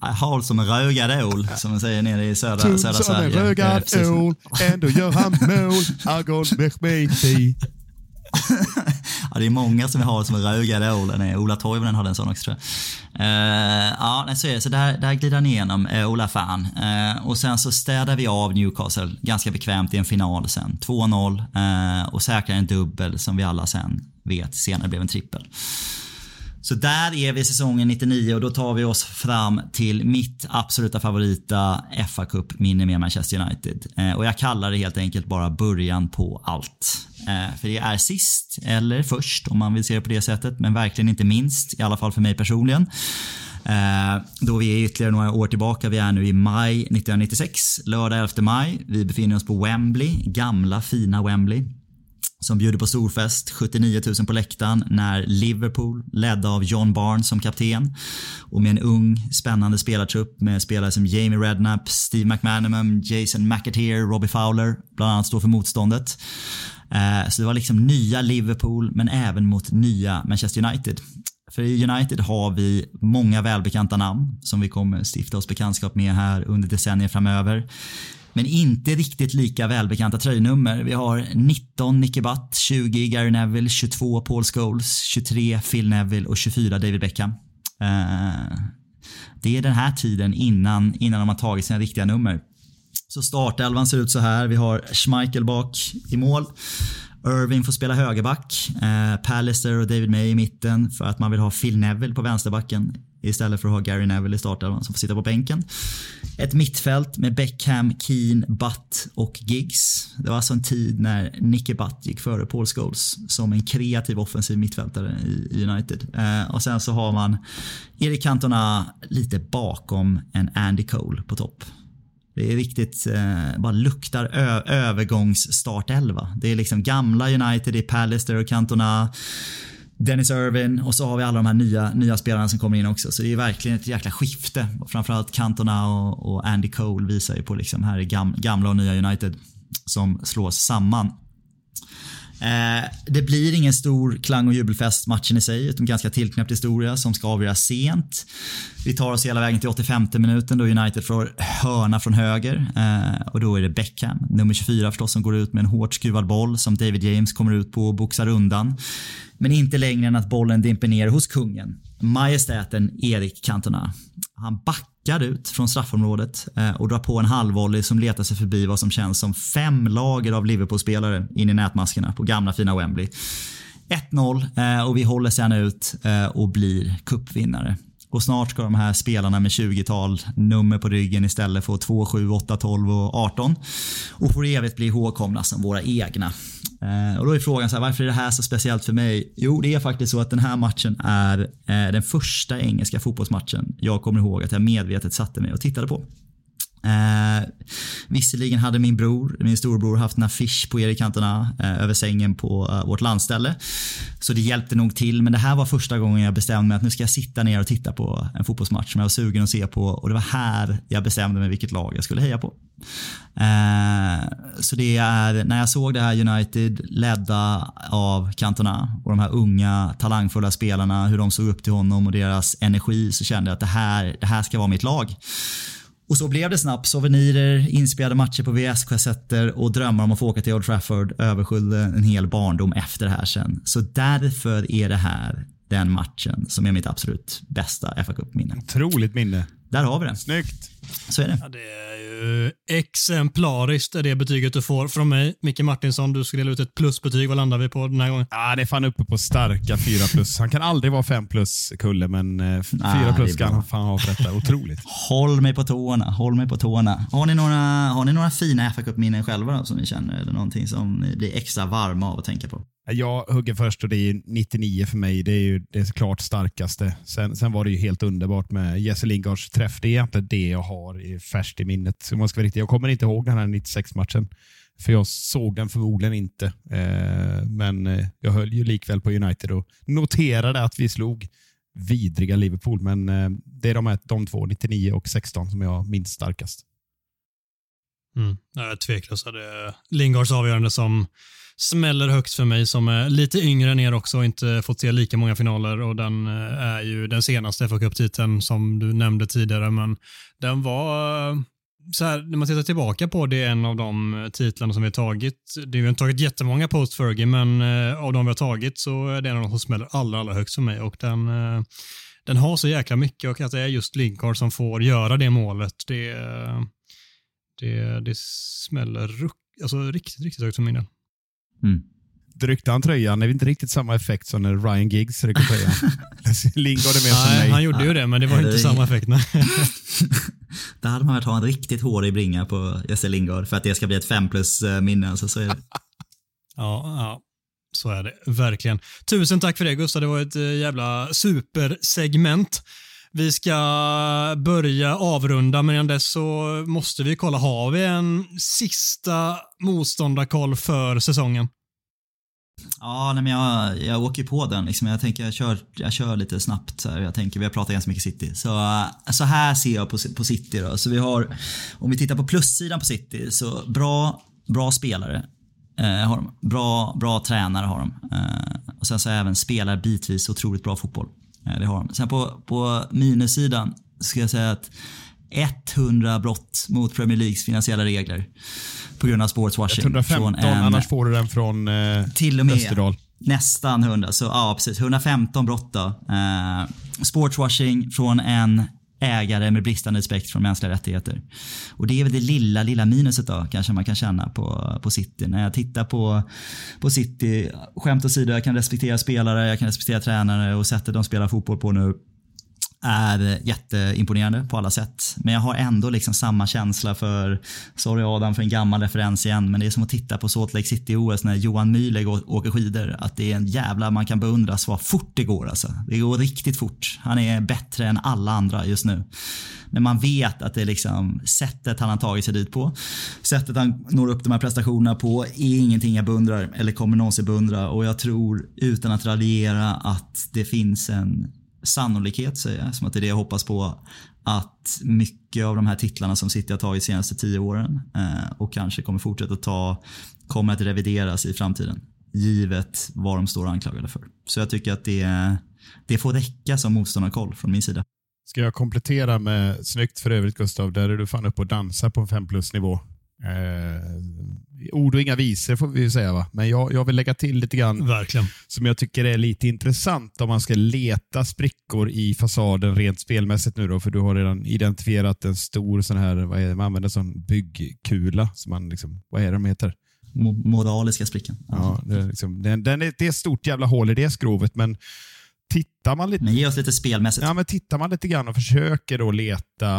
Hal som en rögad ål, som man säger nere i södra, Tung södra som en Sverige. Eh, rögad precis. ål, ändå gör han mål. Agon Mehmeti. Ja, det är många som har som en rögad ål. Ola Toivonen hade en sån också tror jag. Uh, ja, så är det. Så där, där glider han igenom, uh, Ola Fan. Uh, och sen så städar vi av Newcastle ganska bekvämt i en final sen. 2-0 uh, och säkrar en dubbel som vi alla sen vet senare blev en trippel. Så där är vi säsongen 99 och då tar vi oss fram till mitt absoluta favorita fa Cup-minne med Manchester United. Eh, och jag kallar det helt enkelt bara början på allt. Eh, för det är sist, eller först om man vill se det på det sättet, men verkligen inte minst, i alla fall för mig personligen. Eh, då vi är ytterligare några år tillbaka. Vi är nu i maj 1996, lördag 11 maj. Vi befinner oss på Wembley, gamla fina Wembley som bjuder på storfest. 79 000 på läktaren när Liverpool, ledda av John Barnes som kapten och med en ung spännande spelartrupp med spelare som Jamie Redknapp, Steve McManaman, Jason McAteer, Robbie Fowler bland annat står för motståndet. Eh, så det var liksom nya Liverpool men även mot nya Manchester United. För i United har vi många välbekanta namn som vi kommer stifta oss bekantskap med här under decennier framöver. Men inte riktigt lika välbekanta tröjnummer. Vi har 19 Nicky Butt, 20 Gary Neville, 22 Paul Scholes, 23 Phil Neville och 24 David Beckham. Eh, det är den här tiden innan, innan de har tagit sina riktiga nummer. Så startelvan ser ut så här. Vi har Schmeichel bak i mål. Irving får spela högerback. Eh, Pallister och David May i mitten för att man vill ha Phil Neville på vänsterbacken istället för att ha Gary Neville i startelvan som får sitta på bänken. Ett mittfält med Beckham, Keane, Butt och Giggs. Det var alltså en tid när Nicky Butt gick före Paul Scholes som en kreativ offensiv mittfältare i United. Eh, och sen så har man Erik Cantona lite bakom en Andy Cole på topp. Det är riktigt, eh, bara luktar ö- övergångsstartelva. Det är liksom gamla United, det är Pallister och Cantona, Dennis Irvin och så har vi alla de här nya, nya spelarna som kommer in också. Så det är verkligen ett jäkla skifte. Framförallt Cantona och, och Andy Cole visar ju på liksom här i gam, gamla och nya United som slås samman. Eh, det blir ingen stor klang och jubelfest matchen i sig, utan ganska tillknäppt historia som ska avgöras sent. Vi tar oss hela vägen till 85 minuten då United får hörna från höger eh, och då är det Beckham, nummer 24 förstås, som går ut med en hårt skruvad boll som David James kommer ut på och boxar undan. Men inte längre än att bollen dimper ner hos kungen, majestäten Erik Cantona. Han backar ut från straffområdet eh, och drar på en halvvolley som letar sig förbi vad som känns som fem lager av Liverpool-spelare in i nätmaskerna på gamla fina Wembley. 1-0 eh, och vi håller sen ut eh, och blir cupvinnare. Och snart ska de här spelarna med 20-tal nummer på ryggen istället få 2, 7, 8, 12 och 18 och för evigt bli ihågkomna som våra egna. Eh, och då är frågan så här, varför är det här så speciellt för mig? Jo, det är faktiskt så att den här matchen är eh, den första engelska fotbollsmatchen jag kommer ihåg att jag medvetet satte mig och tittade på. Eh, visserligen hade min bror, min storbror, haft en affisch på Erik Cantona eh, över sängen på eh, vårt landställe. Så det hjälpte nog till, men det här var första gången jag bestämde mig att nu ska jag sitta ner och titta på en fotbollsmatch som jag var sugen att se på och det var här jag bestämde mig vilket lag jag skulle heja på. Eh, så det är, när jag såg det här United ledda av Cantona och de här unga talangfulla spelarna, hur de såg upp till honom och deras energi så kände jag att det här, det här ska vara mitt lag. Och så blev det snabbt. Souvenirer, inspelade matcher på VS-kassetter och drömmar om att få åka till Old Trafford översköljde en hel barndom efter det här sen. Så därför är det här den matchen som är mitt absolut bästa fa Cup-minne. Otroligt minne. Där har vi det. Snyggt. Så är det. Ja, det är ju exemplariskt det betyget du får från mig. Micke Martinsson, du ska dela ut ett plusbetyg. Vad landar vi på den här gången? Ja, det är fan uppe på starka 4 plus. Han kan aldrig vara 5 plus, Kulle, men 4 Ah, plus bra. han fan ha för detta. Otroligt. (laughs) Håll mig på tårna, håll mig på tårna. Har ni några, har ni några fina fa Cup-minnen själva då, som ni känner? Eller någonting som ni blir extra varma av att tänka på? Jag hugger först och det är ju 99 för mig. Det är ju det är klart starkaste. Sen, sen var det ju helt underbart med Jesse Lingards träff. Det är egentligen det jag har i färskt i minnet. Så om man ska vara riktig. Jag kommer inte ihåg den här 96-matchen. För jag såg den förmodligen inte. Eh, men eh, jag höll ju likväl på United och noterade att vi slog vidriga Liverpool. Men eh, det är de, här, de två, 99 och 16, som jag minns starkast. Mm. Tveklöst är det Lingards avgörande som smäller högt för mig som är lite yngre än er också och inte fått se lika många finaler och den eh, är ju den senaste fa Cup-titeln som du nämnde tidigare men den var eh, så här, när man tittar tillbaka på det är en av de eh, titlarna som vi har tagit. Det, vi har inte tagit jättemånga post Fergie men av de vi har tagit så är det en av de som smäller allra, allra högst för mig och den den har så jäkla mycket och att det är just Linkard som får göra det målet, det, det, det smäller ruck, alltså riktigt, riktigt högt för min del. Mm. Ryckte han tröjan? Det är inte riktigt samma effekt som när Ryan Giggs rycker tröjan. (laughs) Lingard är mer som mig. han gjorde ju det, men det var Nej, inte det- samma effekt. Nej. (laughs) Där hade man velat ha en riktigt hårig bringa på Jesse Lingard för att det ska bli ett 5 plus eh, minne. Alltså, så är det. (laughs) Ja, ja, så är det verkligen. Tusen tack för det Gustav, det var ett eh, jävla supersegment. Vi ska börja avrunda, men innan dess så måste vi kolla, har vi en sista motståndarkoll för säsongen? Ja, nej, men jag, jag åker på den. Liksom. Jag tänker jag kör, jag kör lite snabbt. Så här. Jag tänker, vi har pratat ganska mycket City. Så, så här ser jag på, på City. Då. Så vi har, om vi tittar på plussidan på City, så bra, bra spelare. Eh, har de. Bra, bra tränare har de. Eh, och sen så även spelar bitvis otroligt bra fotboll. Eh, det har de. Sen på, på minussidan ska jag säga att 100 brott mot Premier Leagues finansiella regler på grund av sportswashing. 115, från en- annars får du den från eh, till och med Österdal. nästan 100. Så ja, precis. 115 brott då. Eh, sportswashing från en ägare med bristande respekt för mänskliga rättigheter. Och det är väl det lilla, lilla minuset då kanske man kan känna på, på City. När jag tittar på, på City, skämt åsido, jag kan respektera spelare, jag kan respektera tränare och sättet de spelar fotboll på nu är jätteimponerande på alla sätt. Men jag har ändå liksom samma känsla för, sorry Adam för en gammal referens igen, men det är som att titta på Salt Lake City OS när Johan Mühlegg åker skidor. Att det är en jävla, man kan beundras vad fort det går alltså. Det går riktigt fort. Han är bättre än alla andra just nu. Men man vet att det är liksom sättet han har tagit sig dit på, sättet han når upp de här prestationerna på är ingenting jag beundrar eller kommer någonsin beundra och jag tror utan att raljera att det finns en sannolikhet säger jag, som att det är det jag hoppas på, att mycket av de här titlarna som City har tagit de senaste tio åren eh, och kanske kommer fortsätta ta, kommer att revideras i framtiden. Givet vad de står anklagade för. Så jag tycker att det, det får räcka som motståndarkoll från min sida. Ska jag komplettera med, snyggt för övrigt Gustav, där är du fan uppe och dansar på en 5 plus nivå. Eh, ord och inga visor får vi säga va, men jag, jag vill lägga till lite grann Verkligen. som jag tycker är lite intressant om man ska leta sprickor i fasaden rent spelmässigt nu då, för du har redan identifierat en stor sån här, vad är det, man använder sån byggkula, som man liksom, vad är det de heter? Mo- moraliska sprickan. Ja, det, är liksom, den, den är, det är ett stort jävla hål i det skrovet, men tittar man lite Men ge oss lite spelmässigt. Ja, men tittar man lite grann och försöker då leta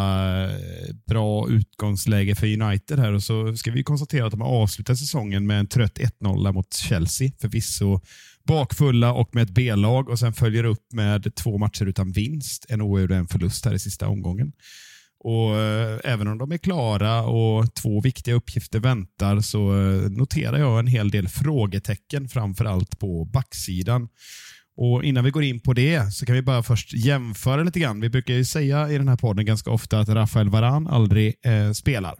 eh, bra utgångsläge för United här och så ska vi konstatera att de har avslutat säsongen med en trött 1-0 mot Chelsea. Förvisso bakfulla och med ett B-lag och sen följer upp med två matcher utan vinst. En oavgjord och en förlust här i sista omgången. Och eh, Även om de är klara och två viktiga uppgifter väntar så eh, noterar jag en hel del frågetecken, framför allt på backsidan. Och Innan vi går in på det så kan vi bara först jämföra lite grann. Vi brukar ju säga i den här podden ganska ofta att Rafael Varan aldrig eh, spelar.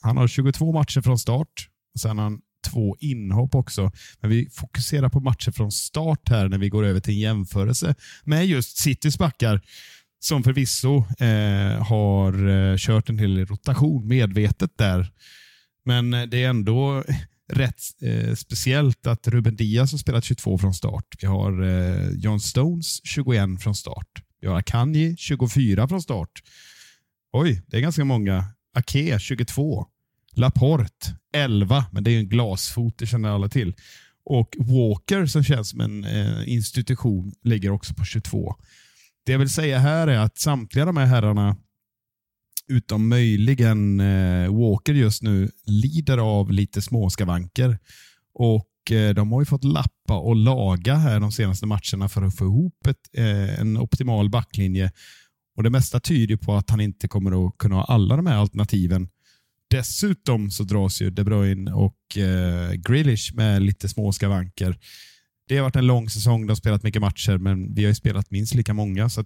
Han har 22 matcher från start. Och sen har han två inhopp också. Men vi fokuserar på matcher från start här när vi går över till en jämförelse med just Citys backar som förvisso eh, har eh, kört en del rotation medvetet där. Men eh, det är ändå rätt eh, speciellt att Ruben Diaz har spelat 22 från start. Vi har eh, John Stones 21 från start. Vi har Akanji 24 från start. Oj, det är ganska många. Ake 22. Laporte 11, men det är ju en glasfot, det känner alla till. Och Walker som känns som en eh, institution ligger också på 22. Det jag vill säga här är att samtliga de här herrarna, utom möjligen eh, Walker just nu, lider av lite småskavanker. Och eh, de har ju fått lappa och laga här de senaste matcherna för att få ihop ett, eh, en optimal backlinje. Och Det mesta tyder på att han inte kommer att kunna ha alla de här alternativen. Dessutom så dras ju De Bruyne och eh, Grealish med lite småskavanker. Det har varit en lång säsong, de har spelat mycket matcher, men vi har spelat minst lika många. Så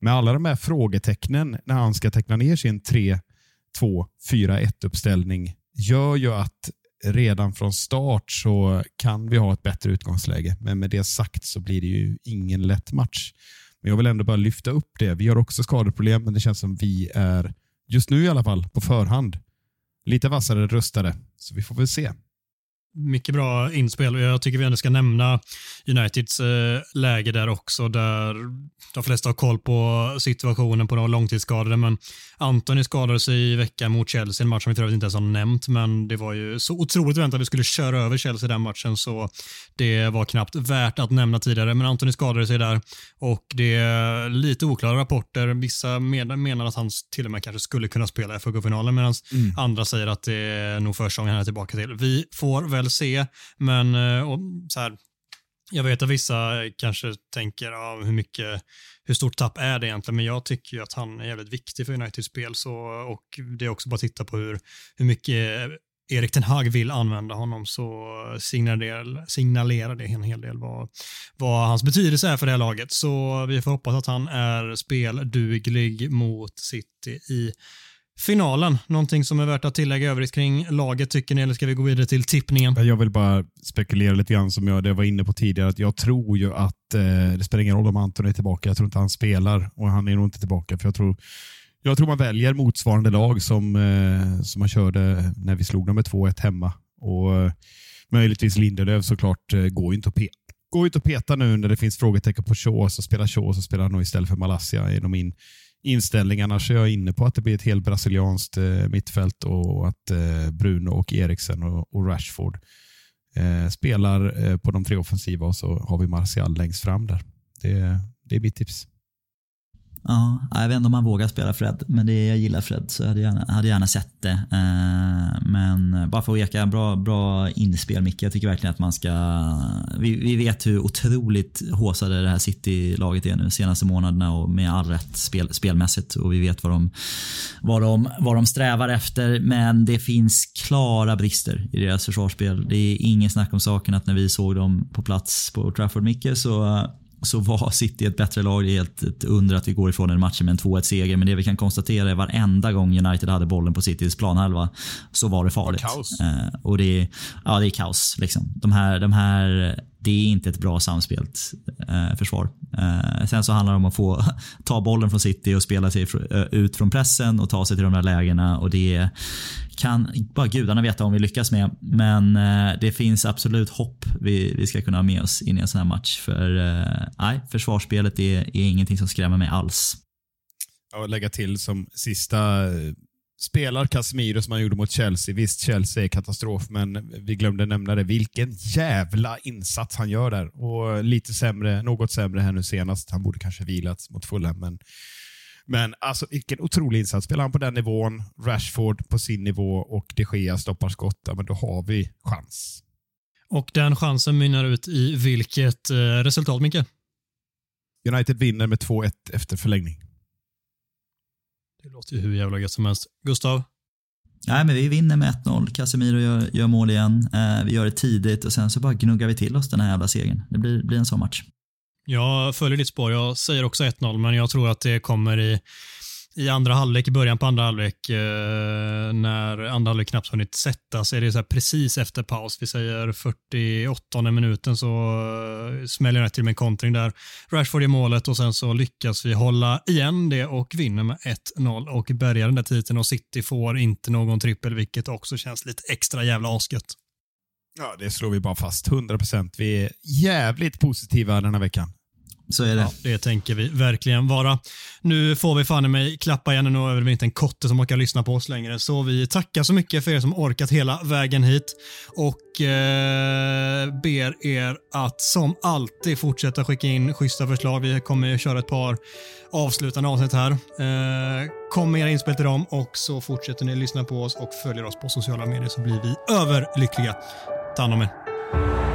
med alla de här frågetecknen när han ska teckna ner sin 3-2-4-1 uppställning gör ju att redan från start så kan vi ha ett bättre utgångsläge. Men med det sagt så blir det ju ingen lätt match. Men jag vill ändå bara lyfta upp det. Vi har också skadeproblem, men det känns som vi är, just nu i alla fall, på förhand, lite vassare rustade. Så vi får väl se. Mycket bra inspel och jag tycker vi ändå ska nämna Uniteds eh, läge där också, där de flesta har koll på situationen på de långtidsskadade, men Antoni skadade sig i veckan mot Chelsea, en match som vi tror inte ens har nämnt, men det var ju så otroligt väntat att vi skulle köra över Chelsea den matchen, så det var knappt värt att nämna tidigare, men Antoni skadade sig där och det är lite oklara rapporter. Vissa menar att han till och med kanske skulle kunna spela i FA-finalen, medan mm. andra säger att det är nog första gången han är tillbaka till. Vi får väl se, men eh, och, så här, jag vet att vissa kanske tänker ah, hur mycket, hur stort tapp är det egentligen, men jag tycker ju att han är jävligt viktig för Uniteds spel så, och det är också bara att titta på hur, hur mycket eh, Erik Ten Hag vill använda honom så signalerar, signalerar det en hel del vad, vad hans betydelse är för det här laget. Så vi får hoppas att han är spelduglig mot City i finalen. Någonting som är värt att tillägga övrigt kring laget tycker ni, eller ska vi gå vidare till tippningen? Jag vill bara spekulera lite grann som jag var inne på tidigare. att Jag tror ju att eh, det spelar ingen roll om Anton är tillbaka. Jag tror inte han spelar och han är nog inte tillbaka. För jag tror jag tror man väljer motsvarande lag som, eh, som man körde när vi slog dem med 2-1 hemma. Och eh, Möjligtvis Lindelöf såklart eh, går ju inte att peta. Går ut och peta nu när det finns frågetecken på Shaw, så spelar Shaw så spelar han nog istället för Malaysia Är min. Annars är jag inne på att det blir ett helt brasilianskt eh, mittfält och att eh, Bruno och Eriksen och, Rashford eh, spelar på de tre offensiva och så har vi Martial längst fram där. Det, det är mitt tips. Ja, jag vet inte om han vågar spela Fred, men det, jag gillar Fred så jag hade gärna, hade gärna sett det. Eh, men bara för att eka, bra, bra inspel Micke. Jag tycker verkligen att man ska... Vi, vi vet hur otroligt håsade det här City-laget är nu senaste månaderna och med all rätt spel, spelmässigt. Och vi vet vad de, vad, de, vad de strävar efter. Men det finns klara brister i deras försvarsspel. Det är ingen snack om saken att när vi såg dem på plats på Trafford Micke så så var City ett bättre lag. Det är helt ett under att vi går ifrån en match med en 2-1 seger. Men det vi kan konstatera är varenda gång United hade bollen på Citys planhalva så var det farligt. Kaos. Eh, och det, ja, det är kaos. Liksom. De, här, de här det är inte ett bra samspelt eh, försvar. Eh, sen så handlar det om att få (laughs) ta bollen från City och spela sig eh, ut från pressen och ta sig till de där lägena. Och det kan bara gudarna veta om vi lyckas med. Men eh, det finns absolut hopp vi, vi ska kunna ha med oss in i en sån här match. För eh, nej, försvarsspelet är, är ingenting som skrämmer mig alls. Ja, lägga till som sista eh, spelar Casemiro som han gjorde mot Chelsea. Visst, Chelsea är katastrof, men vi glömde nämna det. Vilken jävla insats han gör där. Och lite sämre, något sämre här nu senast. Han borde kanske vilat mot Fulham, men men alltså vilken otrolig insats. Spelar han på den nivån, Rashford på sin nivå och de Gea stoppar skott, ja, men då har vi chans. Och den chansen mynnar ut i vilket eh, resultat, Micke? United vinner med 2-1 efter förlängning. Det låter ju hur jävla gött som helst. Gustav? Nej, men vi vinner med 1-0. Casemiro gör, gör mål igen. Eh, vi gör det tidigt och sen så bara gnuggar vi till oss den här jävla segern. Det blir, blir en sån match. Jag följer ditt spår. Jag säger också 1-0, men jag tror att det kommer i i andra halvlek, i början på andra halvlek, eh, när andra halvlek knappt hunnit sätta sig, det är så precis efter paus, vi säger 48 minuten så eh, smäller det till med en kontring där. Rashford i målet och sen så lyckas vi hålla igen det och vinner med 1-0 och bärgar den där titeln och City får inte någon trippel, vilket också känns lite extra jävla asgött. Ja, det slår vi bara fast. 100%. Vi är jävligt positiva den här veckan. Så är det. Ja, det tänker vi verkligen vara. Nu får vi fan i mig klappa igen Nu är vi inte en kotte som orkar lyssna på oss längre. Så vi tackar så mycket för er som orkat hela vägen hit och eh, ber er att som alltid fortsätta skicka in schyssta förslag. Vi kommer köra ett par avslutande avsnitt här. Eh, kom med era inspel till dem och så fortsätter ni lyssna på oss och följer oss på sociala medier så blir vi överlyckliga. Ta hand om er.